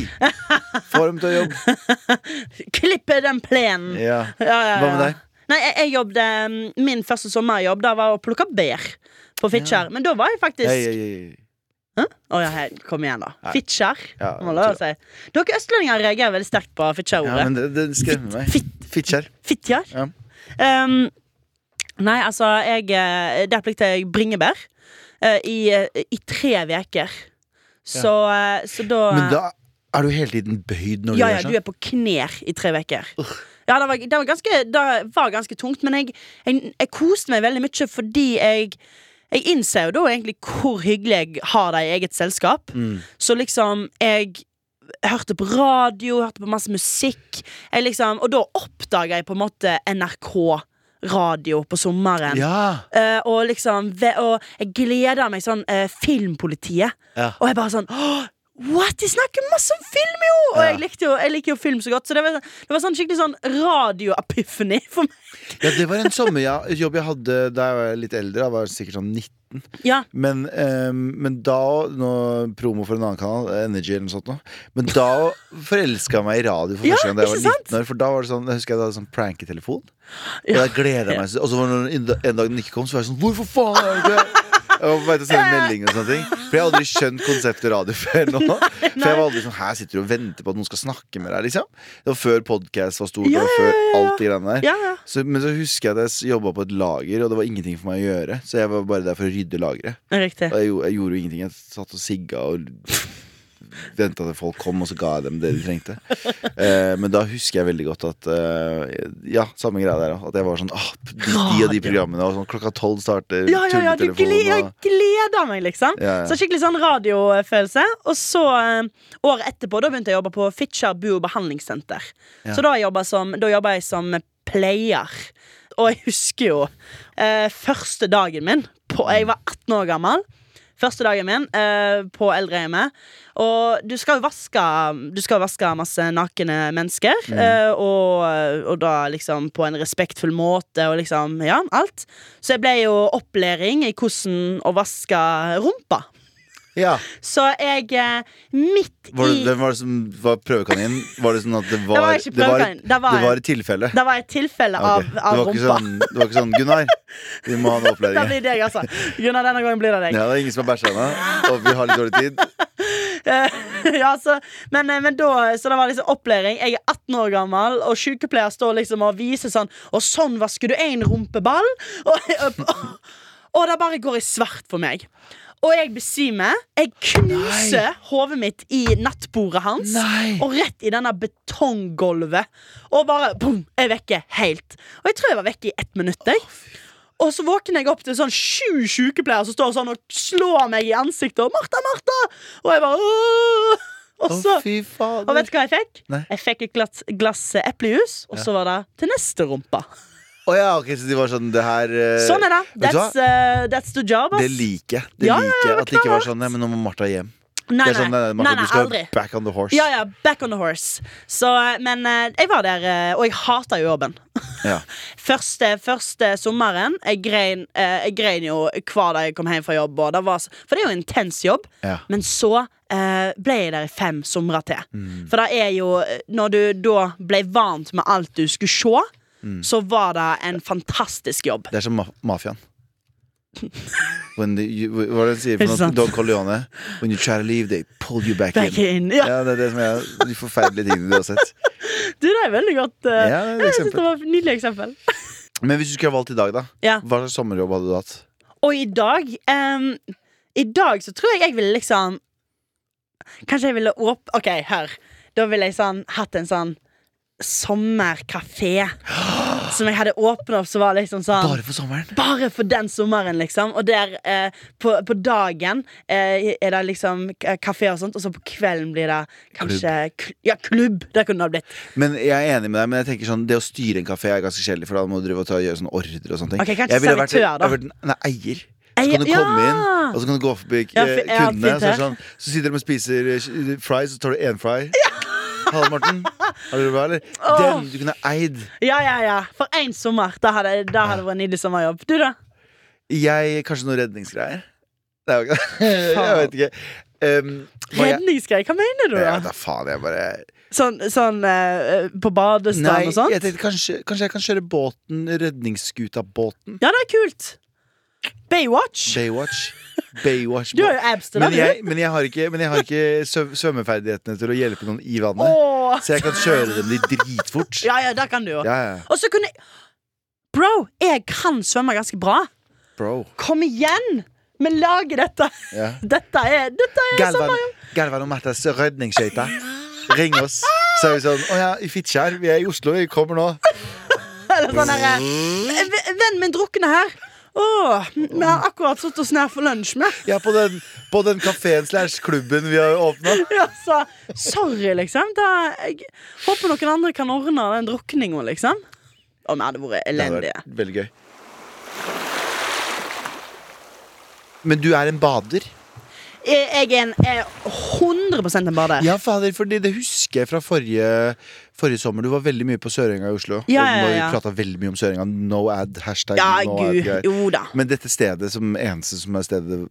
Få dem til å jobbe. Klippe den plenen. Ja. Ja, ja, ja. Hva med deg? Nei, jeg, jeg jobbet Min første sommerjobb Da var å plukke bær på Fitjar. Men da var jeg faktisk Hei, hei, hei. Hæ? Å ja, hei, kom igjen, da. Fitjar. Ja, må lov å si. Dere østlendinger reagerer veldig sterkt på Ja, Fitjar-ordet. men det, det skremmer meg. fit, Fitjar. Fitjar? Ja. Um, nei, altså, jeg eh, Der plikte jeg bringebær uh, i, eh, i tre uker. Så, ja. så da Men da er du hele tiden bøyd når du Ja, ja, du sånn? er på knær i tre uker. Ja, det var, det, var ganske, det var ganske tungt, men jeg, jeg, jeg koste meg veldig mye fordi jeg jeg innser jo da egentlig hvor hyggelig jeg har det i eget selskap. Mm. Så liksom, jeg hørte på radio, hørte på masse musikk. Liksom, og da oppdaga jeg på en måte NRK radio på sommeren. Ja. Uh, og liksom Og jeg gleder meg sånn uh, Filmpolitiet. Ja. Og jeg bare sånn «Åh, What? De snakker masse om film, jo! Og jeg, likte jo, jeg liker jo film så godt. Så det var, det var sånn skikkelig sånn radio-epiphany for meg. ja, det var en sommerjobb jeg hadde da jeg var litt eldre. Jeg var sikkert sånn 19. Ja, Men, ehm, men da nå, Promo for en annen kanal, Energy eller noe sånt. Nå. Men da forelska jeg meg i radio for Ja, første gang da jeg var 19 år. For da var det sånn, jeg husker jeg hadde sånn pranketelefon. Og Ja. jeg gleda meg Og så var det en en dag den ikke kom, så var jeg sånn Hvorfor faen er det ikke På vei til å sende melding og sånne ting. For jeg har aldri skjønt konseptet radio før nå. For jeg var aldri sånn Her sitter du og venter på at noen skal snakke med deg, liksom. Det var før podcast var stort, Ja, og før alt det greiene der. ja, ja. Så, men så husker jeg at jeg jobba på et lager, og det var ingenting for meg å gjøre. Så jeg var bare der for å rydde lageret. Og jeg, jeg gjorde jo ingenting. Jeg satt og sigga og venta til folk kom, og så ga jeg dem det de trengte. Eh, men da husker jeg veldig godt at eh, Ja, samme greia der. At jeg var sånn ah, de, de og de programmene, og sånn klokka tolv starter Ja, ja, ja, du tulletelefonen, gle jeg gleder meg, liksom. Ja, ja. Så skikkelig sånn radiofølelse. Og så, eh, året etterpå, da begynte jeg å jobbe på Fitjar bu- og behandlingssenter. Så da jobba som, da jobba jeg som player. Og jeg husker jo eh, første dagen min på, Jeg var 18 år gammel. Første dagen min eh, på eldrehjemmet. Og du skal jo vaske Du skal vaske masse nakne mennesker. Eh, og, og da liksom på en respektfull måte og liksom Ja, alt. Så jeg ble jo opplæring i hvordan å vaske rumpa. Ja. Så jeg eh, Midt Var det, i hvem var det som var prøvekanin? Var det sånn at det var var ikke det var, prøvekanin. Det var- det var et tilfelle? Det var et tilfelle okay. av, av rumpa. sånn, det var ikke sånn Gunnar, vi må ha en Det blir deg, altså. Gunnar, denne gangen blir det deg. Ja, det er ingen som har bæsja ennå, og vi har litt dårlig tid. ja, så, men, men da, så det var liksom opplæring. Jeg er 18 år gammel, og sykepleier står liksom og viser sånn Og sånn vasker du en rumpeball. Og, og, og det bare går i svart for meg. Og jeg besvimer. Jeg knuser hodet mitt i nattbordet hans. Nei. Og rett i denne betonggulvet. Og bare boom, jeg er vekke helt. Og jeg tror jeg var vekke i ett minutt. Jeg. Og så våkner jeg opp til sånn sju sykepleiere som står sånn og slår meg i ansiktet. Og 'Martha, Martha!' Og jeg bare Åh! Og så Og vet du hva jeg fikk? Nei. Jeg fikk et glass, glass eplejus, og så var det til neste rumpa. Å ja, ok, så de var sånn Det her eh, Sånn er det. vet du hva? That's, uh, that's the job, ass. Det liker jeg. Det Ja, ja, liker jeg ja, At det ikke var sånn Nei, men nå må Martha hjem. Nei, det er sånn, nei, Martha, nei, du skal aldri. back on the horse. Ja, ja, back on the horse. Så, eh, men eh, jeg var der, eh, og jeg hata jo jobben. Ja. Første, første sommeren Jeg grein, eh, jeg grein jo hver dag jeg kom hjem fra jobb. Og det var, s- for det er jo en intens jobb. Ja. Men så eh, ble jeg der i fem somre til. Mm. For det er jo eh, Når du da ble vant med alt du skulle se, Mm. så var det en fantastisk jobb. Det er som ma mafiaen. When the, you, hva er det de sier Dog for noe? Don Corleone? When you try to leave, they pull you back, Back in. in. Ja, Ja, det er det som er de forferdelige tingene du har sett. du, det er veldig godt. Uh, Ja, det jeg synes det var et nydelig eksempel. Men hvis du skulle ha valgt i dag, da? Ja. Hva slags sommerjobb hadde du hatt? Og i dag um, I dag så tror jeg jeg ville liksom Kanskje jeg ville åp... OK, hør. Da ville jeg sånn hatt en sånn sommerkafé. Som jeg hadde åpna opp, så var liksom sånn Bare for sommeren? Bare for den sommeren, liksom. Og der eh, på, på dagen eh, er det liksom kafé og sånt, og så på kvelden blir det kanskje kl Ja, klubb. Det kunne det ha blitt. Men Jeg er enig med deg, men jeg tenker sånn det å styre en kafé er ganske kjedelig. For da må du drive og ta, gjøre sånne ordre og sånne ting. Okay, kanskje Jeg ville vært- servitør, da. vært- Nei, eier. Så kan du komme ja! inn, og så kan du gå forbi Ja, eh, kundene. Så, sånn, så sitter de og spiser fries, fries, så tar du én fry. Halla, Morten. Har du det bra, eller? Den du kunne eid. Ja, ja, ja. For én sommer. Da hadde da hadde det vært en nydelig sommerjobb. Du, da? Jeg Kanskje noen redningsgreier? Det er jo ikke det. Jeg vet ikke. Um, Redningsgreier? Hva mener du, da? vet da faen, jeg bare Sånn, sånn eh, på badestrand og sånt? jeg tenkte kanskje, kanskje jeg kan kjøre båten, redningsskuta-båten. Ja, det er kult. Baywatch. Baywatch. Baywatch Du har jo abs til men jeg, men jeg har ikke, men jeg har ikke søv- svømmeferdighetene til å hjelpe noen i vannet. Åh. Så jeg kan kjøre dem litt dritfort. Ja, ja, det kan du jo. Ja, ja. Og så kunne jeg Bro, jeg kan svømme ganske bra. Bro. Kom igjen! Vi lager dette. Ja. Dette er, dette er Galvan. Galvan og Mattas redningsskøyte. Ring oss. Så er vi sånn Å ja, i Fitjar. Vi er i Oslo. Vi kommer nå. Eller sånn herre Vennen min drukner her. Åh, vi har akkurat satt oss ned for lunsj med. Ja, på den, på den kafeen slash klubben vi har åpna. Ja, så, sorry, liksom. Da, jeg håper noen andre kan ordne den drukninga, liksom. Og vi hadde vært elendige. vært veldig gøy. Men du er en bader? Jeg, er en er 100% en bader. Ja, fader, fordi det husker jeg fra forrige, forrige sommer. Du var veldig mye på Sørenga i Oslo. Ja, ja, Vi ja. prata veldig mye om Sørenga. No ad, hashtag Ja, no ad. Men dette stedet som eneste som er stedet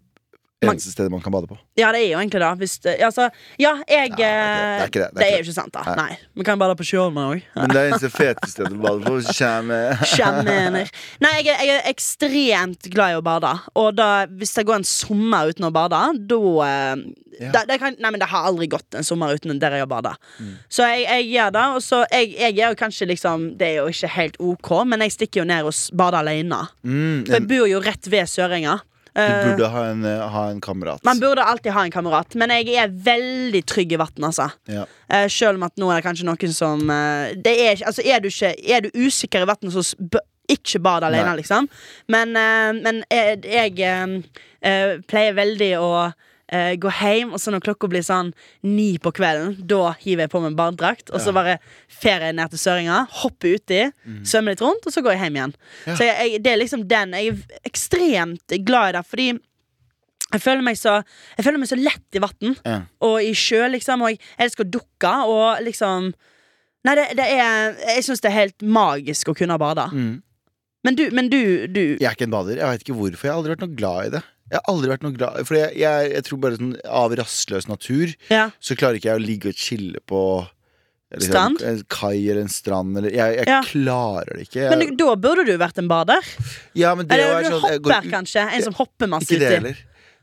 Eneste stedet man kan bade på. Ja, det er jo egentlig det. Hvis det altså, ja, jeg Nei, det er eh, er jo ikke sant, da. Nei. Vi kan bade på sjøen òg. Men det er eneste fete stedet å bade på. Kjenner. Nei, jeg, jeg er ekstremt glad i å bade. Og da, hvis det går en sommer uten å bade, da eh, Ja. da- kan, Nei, men det har aldri gått en sommer uten der jeg har bada. Mm. Så jeg, jeg gjør det. Og så jeg, jeg er jo kanskje liksom Det er jo ikke helt OK, men jeg stikker jo ned og bader alene. Mm, For jeg bor jo rett ved Sørenga. Du Eh, burde ha en, eh, ha en kamerat. man burde alltid ha en kamerat, men jeg er veldig trygg i vann, altså. Ja. Eh, selv om at nå er det kanskje noen som det er, altså, er, du ikke, er du usikker i vann, så ikke bad alene, Nei. liksom. Men, men jeg, jeg pleier veldig å eh, gå hjem, og så når klokka blir sånn ni på kvelden, da hiver jeg på meg en badedrakt, og så bare ferie ned til Søringa, hopper uti, svømmer litt rundt, og så går jeg hjem igjen. Mm. Ja. Så jeg, jeg, det er liksom den. Jeg er ekstremt glad i det, fordi jeg føler meg så, jeg føler meg så lett i vann Ja. og i sjø, liksom. Og jeg elsker å dukke, og liksom Nei, det, det er Jeg syns det er helt magisk å kunne bade. Mm. Men du, men du, du Jeg er ikke en bader. Jeg vet ikke hvorfor. Jeg har aldri vært noe glad i det. Jeg har aldri vært noe glad For jeg, jeg, jeg tror bare sånn av rastløs natur Ja. så klarer ikke jeg å ligge og chille på liksom, Strand? En kai eller en strand. Eller, jeg jeg Ja. klarer det ikke. Jeg, Men da burde du vært en bader. ja, men det Eller er du sånn, går hopper, kanskje. En som hopper masse uti.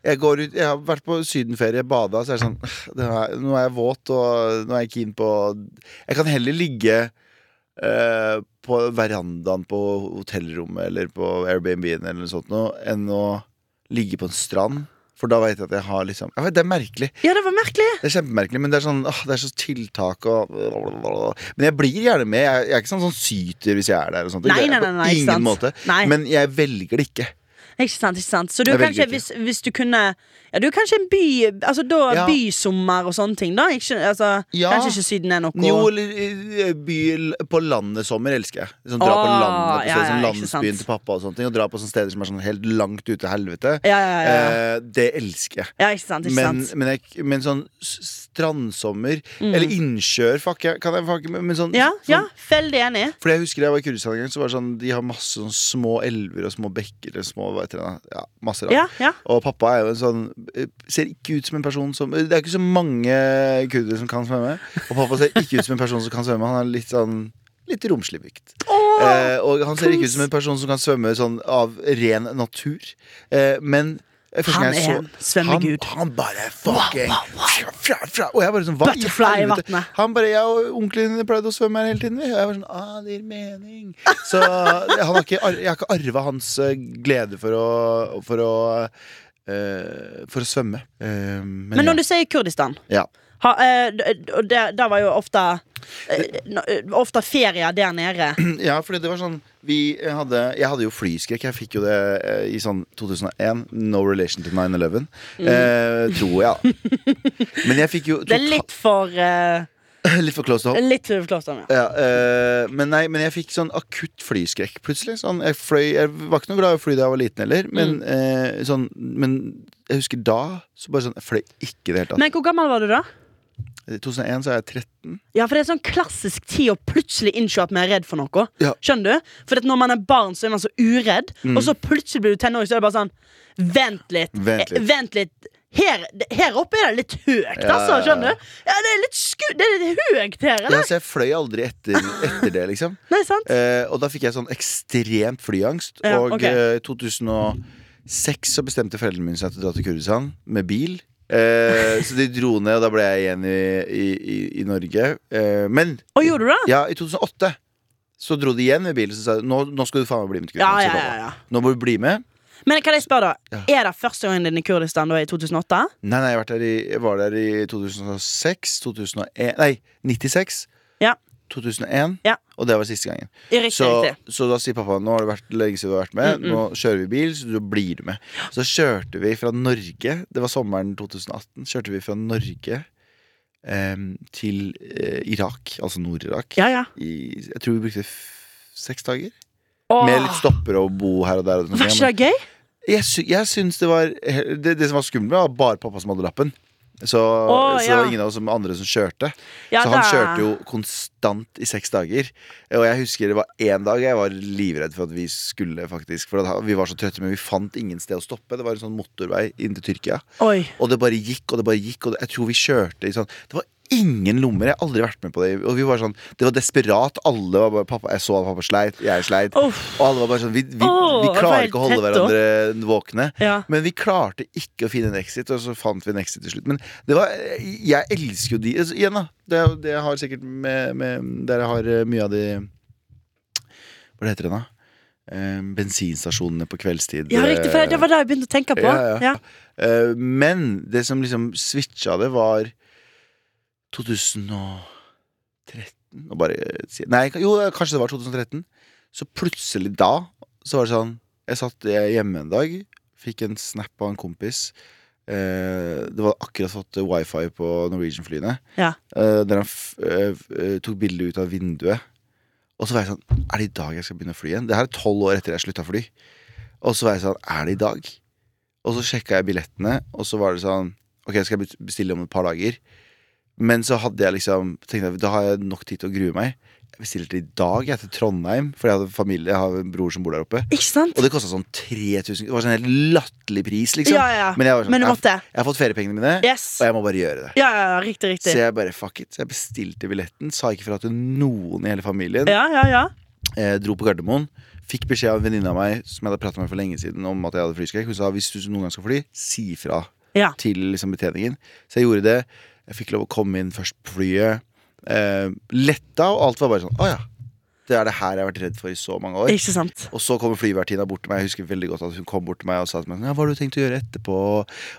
Jeg, går ut, jeg har vært på sydenferie, bada, så er det sånn er, Nå er jeg våt, og nå er jeg keen på Jeg kan heller ligge uh, på verandaen på hotellrommet eller på Airbnb-en eller noe sånt noe, enn å ligge på en strand. For da vet jeg at jeg har liksom jeg vet, Det er merkelig. Ja, det var merkelig. Det er kjempemerkelig, men det er sånn åh, Det er så tiltak og Men jeg blir gjerne med. Jeg, jeg er ikke sånn, sånn syter hvis jeg er der. Og sånt. Nei, nei, nei, nei, ingen måte. Nei. Men jeg velger det ikke. Ikke sant, ikke sant. Så du kanskje, hvis, hvis du kunne Ja, du er kanskje en by Altså da Ja. bysommer og sånne ting, da? Ikke, altså, Ja. Kanskje ikke Syden er noe Jo, eller eh, by på landet sommer elsker jeg. Sånn, dra på landet, på ja, sånn, landsbyen til pappa og sånne ting. Og dra på sånne steder som er sånn helt langt ute i helvete. Ja, ja, ja, ja. Eh, det elsker jeg. ja, ikke sant. Ikke Men, sant. men, jeg, men sånn strandsommer strandsommer Eller innsjøer, fuck jeg, kan jeg fuck, men sånn, Mm. Ja, sånn ja, veldig enig. For jeg husker jeg var i Kurdistan en gang, så var det sånn De har masse sånn små elver og små bekker Og små heter ja, masse rart. Ja, ja. Og pappa er jo en sånn eh, Ser ikke ut som en person som Det er ikke så mange kurdere som kan svømme. Og pappa ser ikke ut som en person som kan svømme. Han er litt sånn Litt romslig bygd. Oh, Eh, og han ser ikke ut som en person som kan svømme sånn av ren natur. Eh, men Han er så- en svømmegud. Han, han bare fucking fra, fra, fra. Og jeg bare sånn Hva Butterfly i vannet. Han bare Jeg og onkelen din pleide å svømme her hele tiden. Og jeg var sånn Ah, det gir mening. Så han har ikke, jeg har ikke arva hans eh, glede for å For å uh, For å svømme. Uh, men Men ja. når du sier Kurdistan ja. ha, uh, det, det, var jo ofte Ofte ferier der nede. Ja, fordi det var sånn hadde, Jeg hadde jo flyskrekk. Jeg fikk jo det eh, i sånn 2001. No relation to 9-11. Eh, tror jeg. Men jeg fikk jo Mm. Det er litt for eh, tota- litt for close to home. Litt for close down, ja. Ja, eh, men nei, men jeg fikk sånn akutt flyskrekk plutselig. Sånn, jeg, fløy, jeg var ikke noe glad i å fly da jeg var liten heller, men, Mm. eh, sånn, men jeg husker da så bare sånn, Jeg fløy ikke i det hele tatt. Men hvor gammel var du da? I 2001 så er jeg 13. Ja, for det er sånn klassisk tid å plutselig innse at man er redd for noe. Ja. Skjønner du? For når man er barn, så er man så uredd, og så plutselig blir du tenåring, så er det bare sånn Vent litt. Mm. Vent litt. Eh, Vent litt. Her, her oppe er det litt høyt, Ja, altså. ja, ja. Skjønner du? Ja, det er litt sku... Det er litt høyt her, Ja, eller? så jeg fløy aldri etter, etter det, liksom. Nei, sant? Eh, og da fikk jeg sånn ekstremt flyangst. Ja, og i 2006 så bestemte foreldrene mine seg til å dra til Kurdistan med bil. Eh, så de dro ned, og da ble jeg igjen i, i, i, i Norge. Eh, men Og gjorde du det? ja, i 2008 så dro de igjen med bilen og sa nå, nå skal du faen meg bli med til Ja, Kurdistan. ja, ja, ja. Nå må du bli med. Men kan jeg spørre, da? Er det første gangen din i Kurdistan da i 2008? Nei, nei, jeg, har der i, jeg var der i 2006, 2001 Nei, 96. Ja. 2001, Ja. og det var siste gangen. Riktig, Så, riktig. så da sier pappa nå har det vært lenge siden du har vært med. Nå kjører vi bil, så du blir med. Så kjørte vi fra Norge. Det var sommeren 2018. Kjørte vi fra Norge em, til eh, Irak, altså Nord-Irak. Ja, ja. Jeg tror vi brukte seks dager. Åh, Med litt stopper og bo her og der. Og Var ikke det gøy? jeg, sy jeg syns det var det, det som var skummelt, var bare pappa som hadde lappen. Så, oh, så det var ingen av oss som andre som kjørte. Ja, så han da- kjørte jo konstant i seks dager. Og jeg husker det var én dag jeg var livredd for at vi skulle faktisk For vi var så trøtte, men vi fant ingen sted å stoppe. Det var en sånn motorvei inn til Tyrkia. Oi. Og det bare gikk og det bare gikk. Og det, jeg tror vi kjørte i sånn Det var ingen lommer. Jeg har aldri vært med på det. Og vi var sånn Det var desperat. Alle var bare pappa, Jeg så at pappa sleit, jeg sleit. Oh. Og alle var bare sånn Vi, vi, oh, vi klarer ikke å holde hverandre hverandre våkne. Ja. Men vi klarte ikke å finne en exit, og så fant vi en exit til slutt. Men det var Jeg elsker jo de altså, Igjen, da. Det, det har sikkert med, med Dere har eh, mye av de Hva heter det da? Eh, bensinstasjonene på kveldstid. Ja, riktig, for det var det jeg begynte å tenke på. Ja, ja. Eh, men det som liksom switcha det, var 2013 og bare si Nei, jo, kanskje det var 2013. Så plutselig da så var det sånn Jeg satt hjemme en dag, fikk en snap av en kompis. Eh, det var akkurat fått wifi på Norwegian-flyene. Ja. Eh, der han eh, eh, tok bilde ut av vinduet. Og så var jeg sånn Er det i dag jeg skal begynne å fly igjen? Det her er tolv år etter jeg slutta å fly. Og så var jeg sånn Er det i dag? Og så sjekka jeg billettene, og så var det sånn Ok, skal jeg bestille om et par dager? Men så hadde jeg liksom tenkte jeg, Da har jeg nok tid til å grue meg. Jeg bestilte i dag jeg til Trondheim, for jeg hadde familie. Jeg har en bror som bor der oppe. Ikke sant? Og det kosta sånn 3000 Det var sånn helt latterlig pris, liksom. Ja, ja. Men, jeg var sånn, Men jeg, jeg har fått feriepengene mine, Yes. og jeg må bare gjøre det. Ja, ja, ja, riktig, riktig. Så jeg bare fuck it. Så jeg bestilte billetten, sa ikke fra til noen i hele familien. Ja, ja, ja. jeg dro på Gardermoen. Fikk beskjed av en venninne av meg som jeg hadde pratet med for lenge siden om at jeg hadde flyskrekk. Hun sa hvis du noen gang skal fly, si fra Ja. til liksom, betjeningen. Så jeg gjorde det. Jeg fikk lov å komme inn først på flyet. Eh, letta, og alt var bare sånn Å ja. Det er det her jeg har vært redd for i så mange år. Ikke sant? Og så kommer flyvertinna bort til meg. Jeg husker veldig godt at hun kom bort til meg og sa til meg Ja, hva har du tenkt å gjøre etterpå?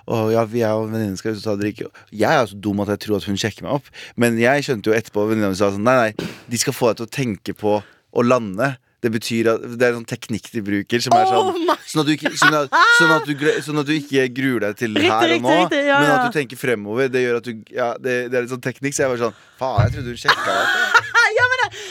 Og ja, vi er jo venninner skal ut og ta drikke. Jeg er så dum at jeg tror at hun sjekker meg opp. Men jeg skjønte jo etterpå venninna mi sa sånn Nei, nei, de skal få deg til å tenke på å lande. Det betyr at Det er en sånn teknikk de bruker som er Oh sånn oh Sånn at du ikke, sånn at, sånn at du, sånn at du ikke gruer deg til Riktig, her og nå, riktig, ja, men at du tenker fremover. Det gjør at du Ja, det, det er en sånn teknikk. Så jeg var sånn Faen, jeg trodde hun sjekka det,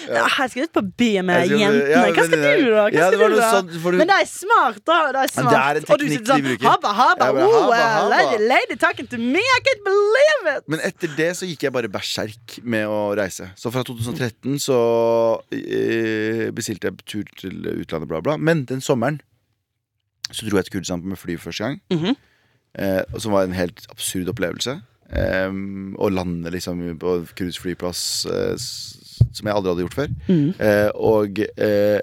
ja. Jeg skal ut på byen med jentene. ja, Hva skal du, da? Hva skal du da? Sånn, du- Men det er smart, da. Det er smart. det er en teknikk sitter sånn, de bruker. Habba, habba, bare, oh, habba, uh, habba. Lady, lady talking to me, I can't believe it! Men etter det så gikk jeg bare berserk med å reise. Så fra 2013 så eh, bestilte jeg tur til utlandet, bla, bla. Men den sommeren så dro jeg til Kurdistan med fly første gang. Mhm. eh, som var en helt absurd opplevelse. Eh, å lande liksom på cruiseflyplass flyplass eh, som jeg aldri hadde gjort før. Mm. Eh, og eh,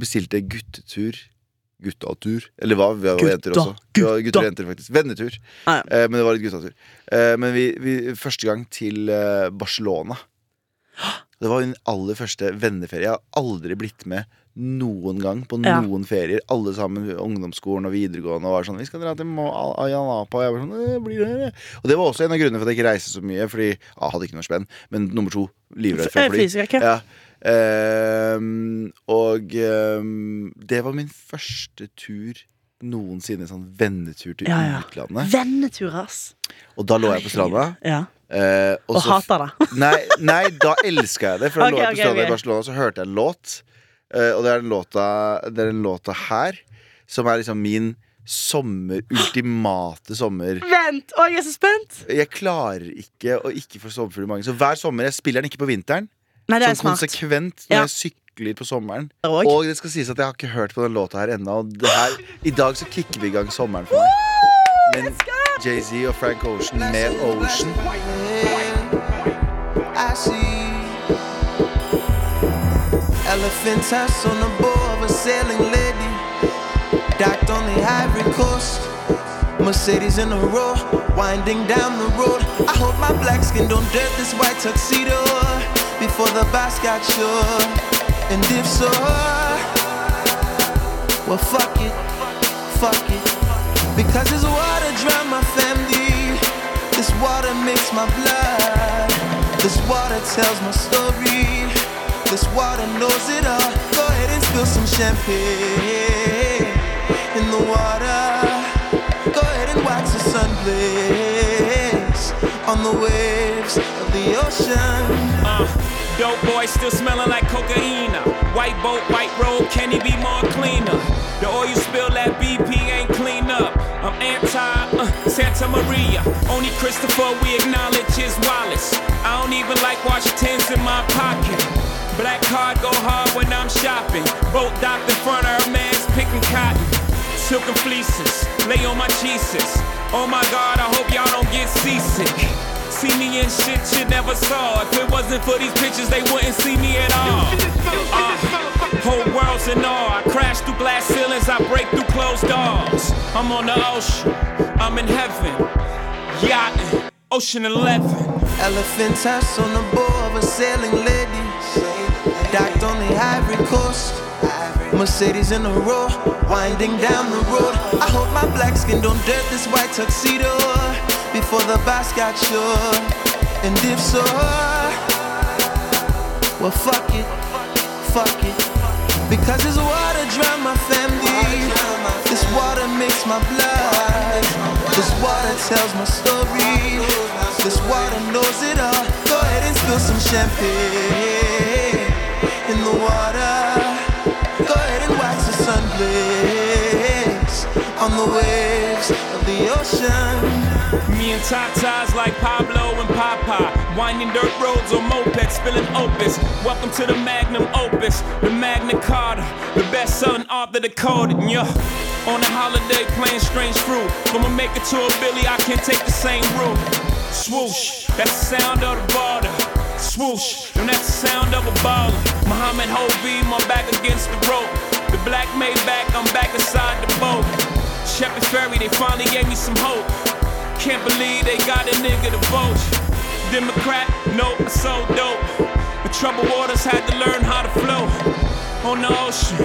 bestilte guttetur. Guttatur. Eller hva? Vi var jenter også. Vi var gutta. gutter og jenter, faktisk. Vennetur. Ah, ja. Eh, men det var litt guttatur. Eh, men vi, vi, første gang til eh, Barcelona. Det var min aller første venneferie. Jeg har aldri blitt med noen gang på Ja. noen ferier. Alle sammen, ungdomsskolen og videregående, og var sånn 'Vi skal dra til Ayanapa.' Og jeg var sånn det blir det? Og det var også en av grunnene for at jeg ikke reiste så mye. Fordi jeg hadde ikke noe spenn. Men nummer to livredd for fly. Ja. Ja. Ehm, og um, det var min første tur noensinne. Sånn vennetur til Ja, ja. utlandet. Vennetur, ass. Og da lå jeg på stranda. Ja. Uh, og Og hata det. Nei, nei, da elska jeg det. For da okay, lå jeg på stranda okay. i Barcelona, så hørte jeg en låt. Eh, og det er den låta, det er den låta her, som er liksom min sommer, ultimate sommer. Vent! Å, jeg er så spent! Jeg klarer ikke å ikke få sommerfugl i magen. Så hver sommer, jeg spiller den ikke på vinteren. Nei, det er Sånn smart. konsekvent når Ja. jeg sykler på sommeren. Og? Og det skal sies at jeg har ikke hørt på den låta her ennå. I dag så kicker vi i gang sommeren for meg. Men Jay-Z og Frank Ocean med Ocean. I see elephant tusks on the bow of a sailing lady, docked on the Ivory Coast. Mercedes in a row, winding down the road. I hope my black skin don't dirt this white tuxedo before the boss got sure. And if so, well, fuck it, fuck it. Because this water drown my family. This water makes my blood. This water tells my story. This water knows it all. Go ahead and spill some champagne in the water. Go ahead and wax the sun blaze on the waves of the ocean. Uh, dope boy still smelling like cocaine. White boat, white road, can he be more cleaner? The oil spill that BP ain't clean up. I'm anti uh, Santa Maria. Only Christopher we acknowledge his Wallace. I don't even like Washington's in my pocket. Black card go hard when I'm shopping. Boat docked in front of her man's picking cotton. Silken fleeces, lay on my Jesus. Oh my God, I hope y'all don't get seasick. See me in shit you never saw. If it wasn't for these pictures, they wouldn't see me at all. Uh, whole world's in awe. I crash through glass ceilings, I break through closed doors. I'm on the ocean, I'm in heaven. Yachting, Ocean 11. Elephant tusks on the bow of a sailing Ivory Coast. Mercedes in a row, winding down the road. I hope my black skin don't dirt this white tuxedo before the boss got sure. And if so, well, fuck it, fuck it. Because this water drown my family. This water makes my blood. This water tells my story. This water knows it all. Go ahead and spill some champagne in the water. Go ahead and watch the sun blaze on the waves of the ocean. Me and Tatas like Pablo and Papa. Winding dirt roads on mopeds, spilling opus. Welcome to the magnum opus, the Magna Carta, the best selling author decoded. Yeah. On a holiday playing strange fruit. From a maker to a Billy, I can't take the same route. Swoosh, that's the sound of the border. Swoosh, and that's the sound of a baller. Muhammad Hovey, my back against the rope. The black made back, I'm back inside the boat. Shepherd's Ferry, they finally gave me some hope. Can't believe they got a nigga to vote. Democrat, nope, so dope. The troubled waters had to learn how to flow. On the ocean,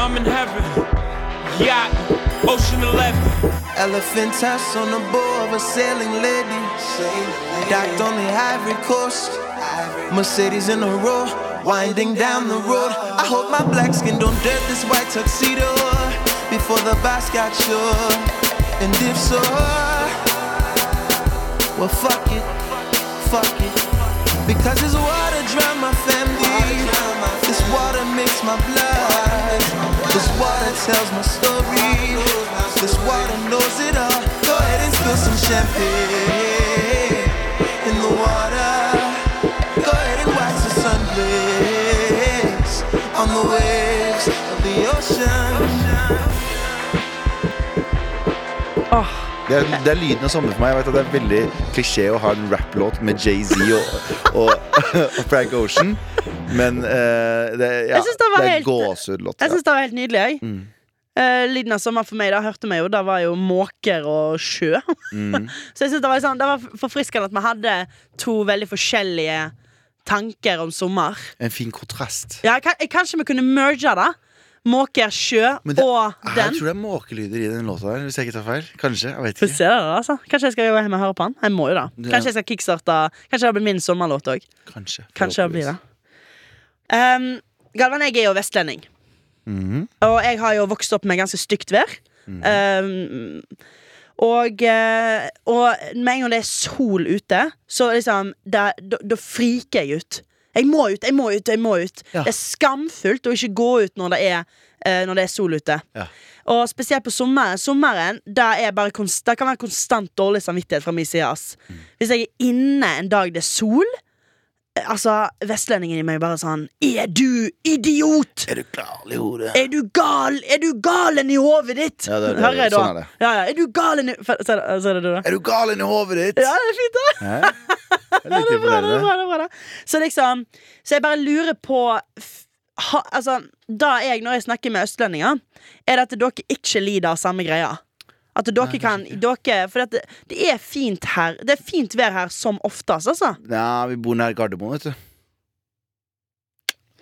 I'm in heaven. Yacht, Ocean 11. Elephant tusk on the bow of a sailing lady. Docked on the Ivory Coast. Mercedes in a row, winding down the road. I hope my black skin don't dirt this white tuxedo before the bus got sure. And if so, well, fuck it, fuck it. Because this water drown my family. This water makes my blood. This water tells my story. This water knows it all. Go ahead and spill some champagne the on the waves of the ocean. Det er, det er lyden av sommer for meg. Jeg vet at Det er veldig klisjé å ha en rapplåt med Jay-Z og, og, og Frank Ocean. Men uh, det, ja, det det er helt- gåsehudlåt. Jeg Ja. syns det var helt nydelig. Jeg. Mm. Uh, lyden av sommer for meg, da hørte vi jo, da var jo måker og sjø. Mm. Så jeg synes det var, sånn, det var forfriskende at vi hadde to veldig forskjellige tanker om sommer. En fin kontrast. Ja, kan, Kanskje vi kunne merge det? Måker, sjø det- og Jeg tror det er måkelyder i den låta der, hvis jeg ikke tar feil. Kanskje. jeg vet ikke det, altså. Kanskje jeg skal gå hjem og høre på den. Jeg må jo da Kanskje jeg skal kickstarte Kanskje det blir min sommerlåt òg. Kanskje, Kanskje det blir det. Um, Galvan, jeg er jo vestlending. Mhm. Og jeg har jo vokst opp med ganske stygt vær. Um, og, eh, og med en gang det er sol ute, så liksom Da da- da friker jeg ut. Jeg må ut, jeg må ut, jeg må ut. Ja. Det er skamfullt å ikke gå ut når det er, eh, når det er sol ute. Ja. Og spesielt på sommeren. Sommeren er bare Det kan være konstant dårlig samvittighet fra min side. Mm. Hvis jeg er inne en dag det er sol Altså, vestlendingen i meg bare sånn Er du idiot?! Er du gal i hodet? Er du gal? Er du galen i hodet ditt? Ja, det det. Hører jeg da. Sånn er det. Ja, ja. Er du galen i Ser det- det du, da? Er du galen i hodet ditt? Ja, det er fint, da. Det er Det bra, det bra, det bra. Så liksom Så jeg bare lurer på ha, Altså, da jeg, når jeg snakker med østlendinger, er det at dere ikke lider av samme greia. At dere kan dere, For det, det er fint her. Det er fint vær her som oftest, altså. Ja, vi bor nær Gardermoen, vet du.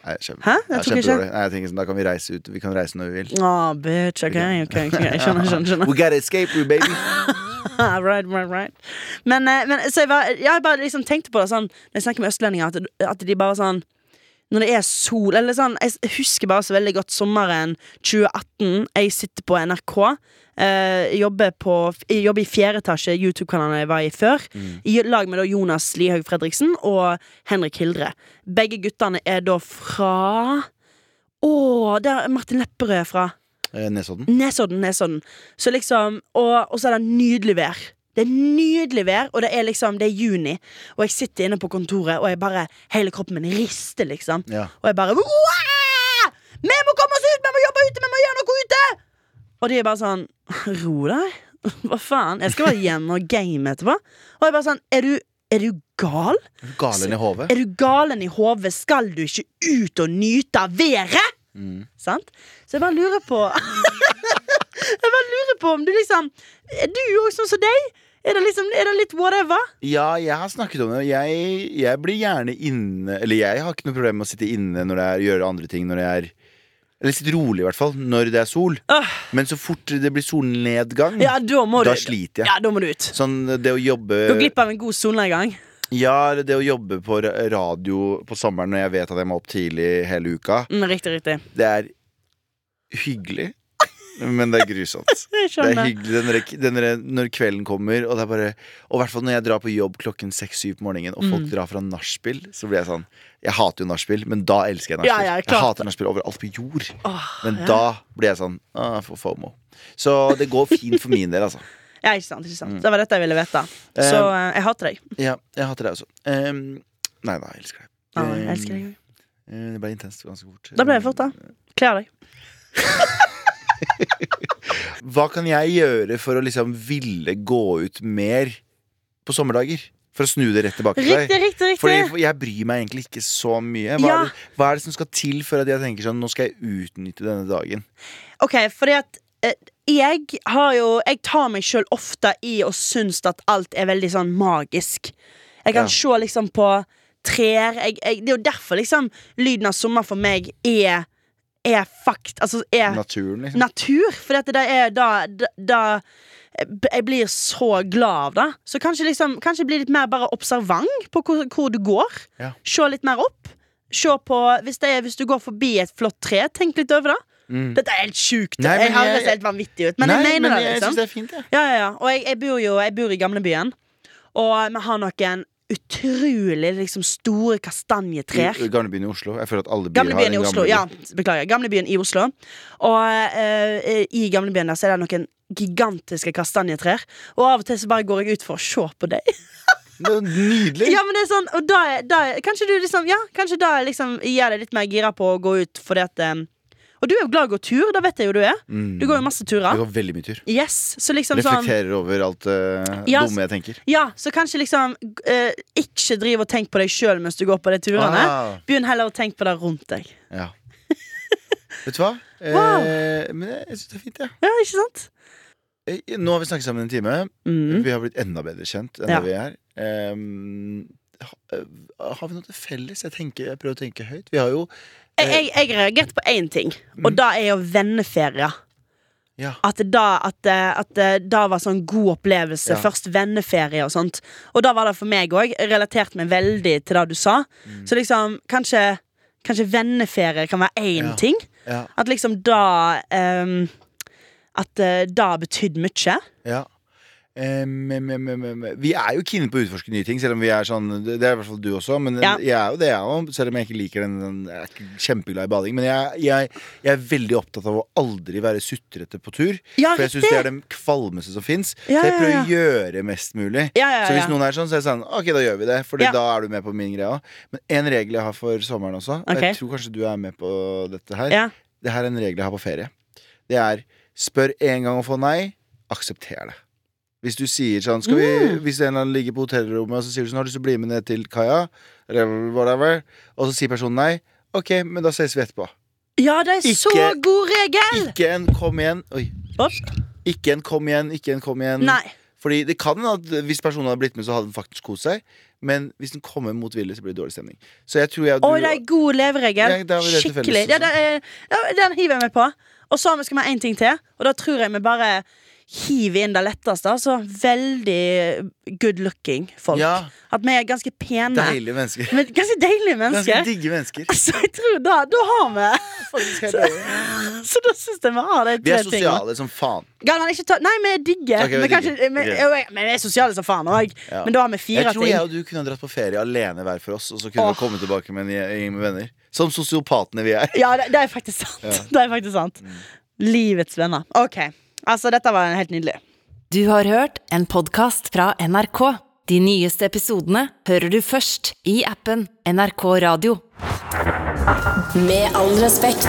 Nei, kjempe, Hæ? Jeg tok ikke. Nei, jeg tenker sånn, Da kan vi reise ut. Vi kan reise når vi vil. Å, bitch. OK, OK. ok Jeg skjønner, skjønner. skjønner. We gotta escape, we, baby. right, right, right. Men, eh, men så jeg, var, jeg bare liksom tenkte på det sånn Når jeg snakker med østlendinger, at, at de bare sånn Når det er sol Eller sånn Jeg husker bare så veldig godt sommeren 2018. Jeg sitter på NRK. Eh, jobber, på, jobber i fjerde etasje, YouTube-kanalen jeg var i før. I lag med da Jonas Lihaug Fredriksen og Henrik Hildre. Begge guttene er da fra Å, der er Martin Lepperød er fra. Eh, Nesodden. Nesodden, Nesodden. Så liksom, og, og så er det nydelig vær. Det er nydelig vær, og det er liksom Det er juni, og jeg sitter inne på kontoret, og jeg bare Hele kroppen min rister, liksom. Ja. Og jeg bare «Wah! Vi må komme oss ut! Vi må jobbe ute! Vi må gjøre noe ute! Og de er bare sånn Ro deg. Hva faen? Jeg skal være hjemme og game etterpå. Og jeg bare sånn Er du, er du gal? Du Galen i hodet. Er du galen i hodet? Skal du ikke ut og nyte av været? Mm. Sant? Så jeg bare lurer på Jeg bare lurer på om du liksom Er du òg sånn som deg? Er det liksom Er det litt whatever? Ja, jeg har snakket om det. Jeg, jeg blir gjerne inne Eller jeg har ikke noe problem med å sitte inne når det er gjøre andre ting når det er Eller sitte rolig, i hvert fall, når det er sol. Åh. Men så fort det blir solnedgang, Ja, da da sliter jeg. Ja, da må du ut. Sånn det å jobbe Gå glipp av en god solnedgang. Ja, det å jobbe på radio på sommeren når jeg vet at jeg må opp tidlig hele uka. Mm, riktig, riktig. Det er hyggelig. Men det er grusomt. Det er hyggelig den der, når kvelden kommer, og det er bare Og i hvert fall når jeg drar på jobb klokken 6-7 på morgenen, og Mm. folk drar fra nachspiel, så blir jeg sånn Jeg hater jo nachspiel, men da elsker jeg nachspiel. ja, jeg klart. hater nachspiel overalt på jord. Åh, Men ja. da blir jeg sånn ah, for FOMO. Så det går fint for min del, altså. Ja, ikke sant, ikke sant. Mm. Det var dette jeg ville vite. Så um, jeg hater deg. Ja, jeg hater deg også. Um, nei da, jeg elsker deg. Ja, jeg elsker deg. Eh, Det ble intenst ganske fort. Da ble det fort, da. Kler deg. Hva kan jeg gjøre for å liksom ville gå ut mer på sommerdager? For å snu det rett tilbake til deg. Riktig, riktig, riktig. Fordi jeg bryr meg egentlig ikke så mye. Hva, Ja. er det, hva er det som skal til for at jeg tenker sånn Nå skal jeg utnytte denne dagen? Ok, fordi at eh, jeg har jo Jeg tar meg sjøl ofte i og syns at alt er veldig sånn magisk. Jeg kan Ja. se liksom på trær. Jeg, jeg, det er jo derfor liksom lyden av sommer for meg er Er fakt... Altså er Naturen, liksom. natur. For det er da, da, da jeg blir så glad av det. Så kanskje, liksom, kanskje bli litt mer bare observant på hvor, hvor du går. Ja. Se litt mer opp. Se på, hvis, det er, hvis du går forbi et flott tre, tenk litt over det. Mm. Dette er helt sjukt. Nei, jeg høres helt vanvittig ut, men Nei, jeg mener men det. jeg synes det er fint, ja, ja. Og jeg, jeg bor jo jeg bor i gamlebyen, og vi har noen utrolig liksom, store kastanjetrær. I Gamlebyen i Oslo. Jeg føler at alle byer har en gamleby. Ja, beklager. Gamlebyen i Oslo. Og uh, i gamlebyen der så er det noen gigantiske kastanjetrær. Og av og til så bare går jeg ut for å se på deg. Nydelig. Ja, men det er sånn Og da, da Kanskje du liksom Ja, kanskje da liksom gjør deg litt mer gira på å gå ut fordi at eh, Og du er jo glad i å gå tur, Da vet jeg jo du er. Mm. Du går jo masse Jeg turer. går veldig mye tur. Yes, så liksom sånn Reflekterer over alt det Ja, dumme jeg tenker. Ja, så kanskje liksom uh, ikke driv og tenk på deg sjøl mens du går på de turene. Ah, Begynn heller å tenke på det rundt deg. ja. Vet du hva? Wow. Eh, men jeg, jeg syns det er fint, jeg. Ja, ikke sant? Eh, Nå har vi snakket sammen en time. Mm. Vi har blitt enda bedre kjent enn Ja. det vi er. Um, ha- eh, har vi noe til felles? Jeg, tenker, jeg prøver å tenke høyt. Vi har jo Jeg, jeg, jeg reagerte på én ting, og Mm. da er jo venneferie. Ja. At da, at, at da var sånn god opplevelse. Ja. Først venneferie og sånt. Og da var det for meg òg. Relatert meg veldig til det du sa. Mm. Så liksom, kanskje, kanskje venneferie kan være én Ja. ting. At liksom da um, At eh, da betydde mye. ja. Vi er jo keen på å utforske nye ting, selv om vi er sånn Det det er i hvert fall du også, men Ja. jeg er jo det, jeg òg. Selv om jeg ikke liker den, den Jeg er ikke kjempeglad i bading. Men jeg, jeg, jeg er veldig opptatt av å aldri være sutrete på tur. Ja, For jeg syns det er det kvalmeste som fins. Ja, så jeg prøver å gjøre mest mulig. Så hvis noen er sånn, så er jeg sånn Ok, da gjør vi det. For da er du med på min greie òg. Men en regel jeg har for sommeren også, og okay. jeg tror kanskje du er med på dette her. Ja. Det her er en regel jeg har på ferie. Det er spør én gang og få nei. Aksepter det. Hvis du sier sånn skal vi, Mm. Hvis en ligger på hotellrommet og så sier du sånn Har du lyst til å bli med ned til kaia, whatever, og så sier personen nei, ok, men da ses vi etterpå. Ja, det er Ikke- så god regel! Ikke en kom igjen. Oi. Opp. Ikke en kom igjen, ikke en kom igjen. Nei. Fordi det kan at hvis personen hadde blitt med, så hadde den faktisk kost seg. Men hvis den kommer motvillig, så blir det dårlig stemning. Så jeg tror jeg Å, det er god leveregel. Ja, Skikkelig. det felles. Ja, det er, ja, den hiver jeg meg på. Og så skal vi ha én ting til, og da tror jeg vi bare hiver inn det letteste. Altså veldig good looking folk. Ja, At vi er ganske pene. deilige mennesker. Men ganske deilige mennesker. Ganske digge mennesker. Så jeg tror da, da har vi så. Så da syns jeg vi har de Vi er tre tingene. sosiale som faen. Galvan, ta Nei, vi er digge. Okay, vi er kanskje, vi er sosiale som faen òg. Ja. Men da har vi fire ting. Jeg tror ting. jeg og du kunne ha dratt på ferie alene hver for oss, og så kunne oh. vi komme tilbake med en gjeng med venner. Som sosiopatene vi er. Ja, det, det er faktisk sant. Ja. Det er faktisk sant Livets venner. Ok, altså dette var helt nydelig. Du har hørt en podkast fra NRK. De nyeste episodene hører du først i appen NRK Radio. Med all respekt.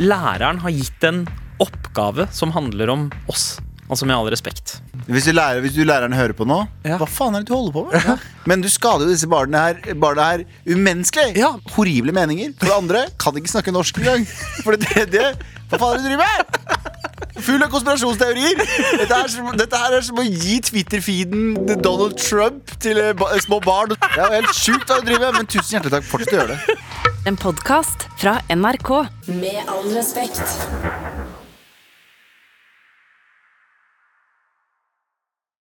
Læreren har gitt en oppgave som handler om oss. Altså med all respekt. Hvis du, lærer, hvis du læreren hører på nå, Ja. hva faen er det du holder på med? Men du skader jo disse barna her, barna her umenneskelig. Ja. Horrible meninger. For det andre kan ikke snakke norsk engang. For det tredje hva faen er det du driver med? Full av konspirasjonsteorier. Dette er, som, dette her er som å gi Twitter-feeden Donald Trump til eh, små barn. Det er jo helt sjukt hva du driver med, men tusen hjertelig takk. Fortsett å gjøre det. En podkast fra NRK. Med all respekt.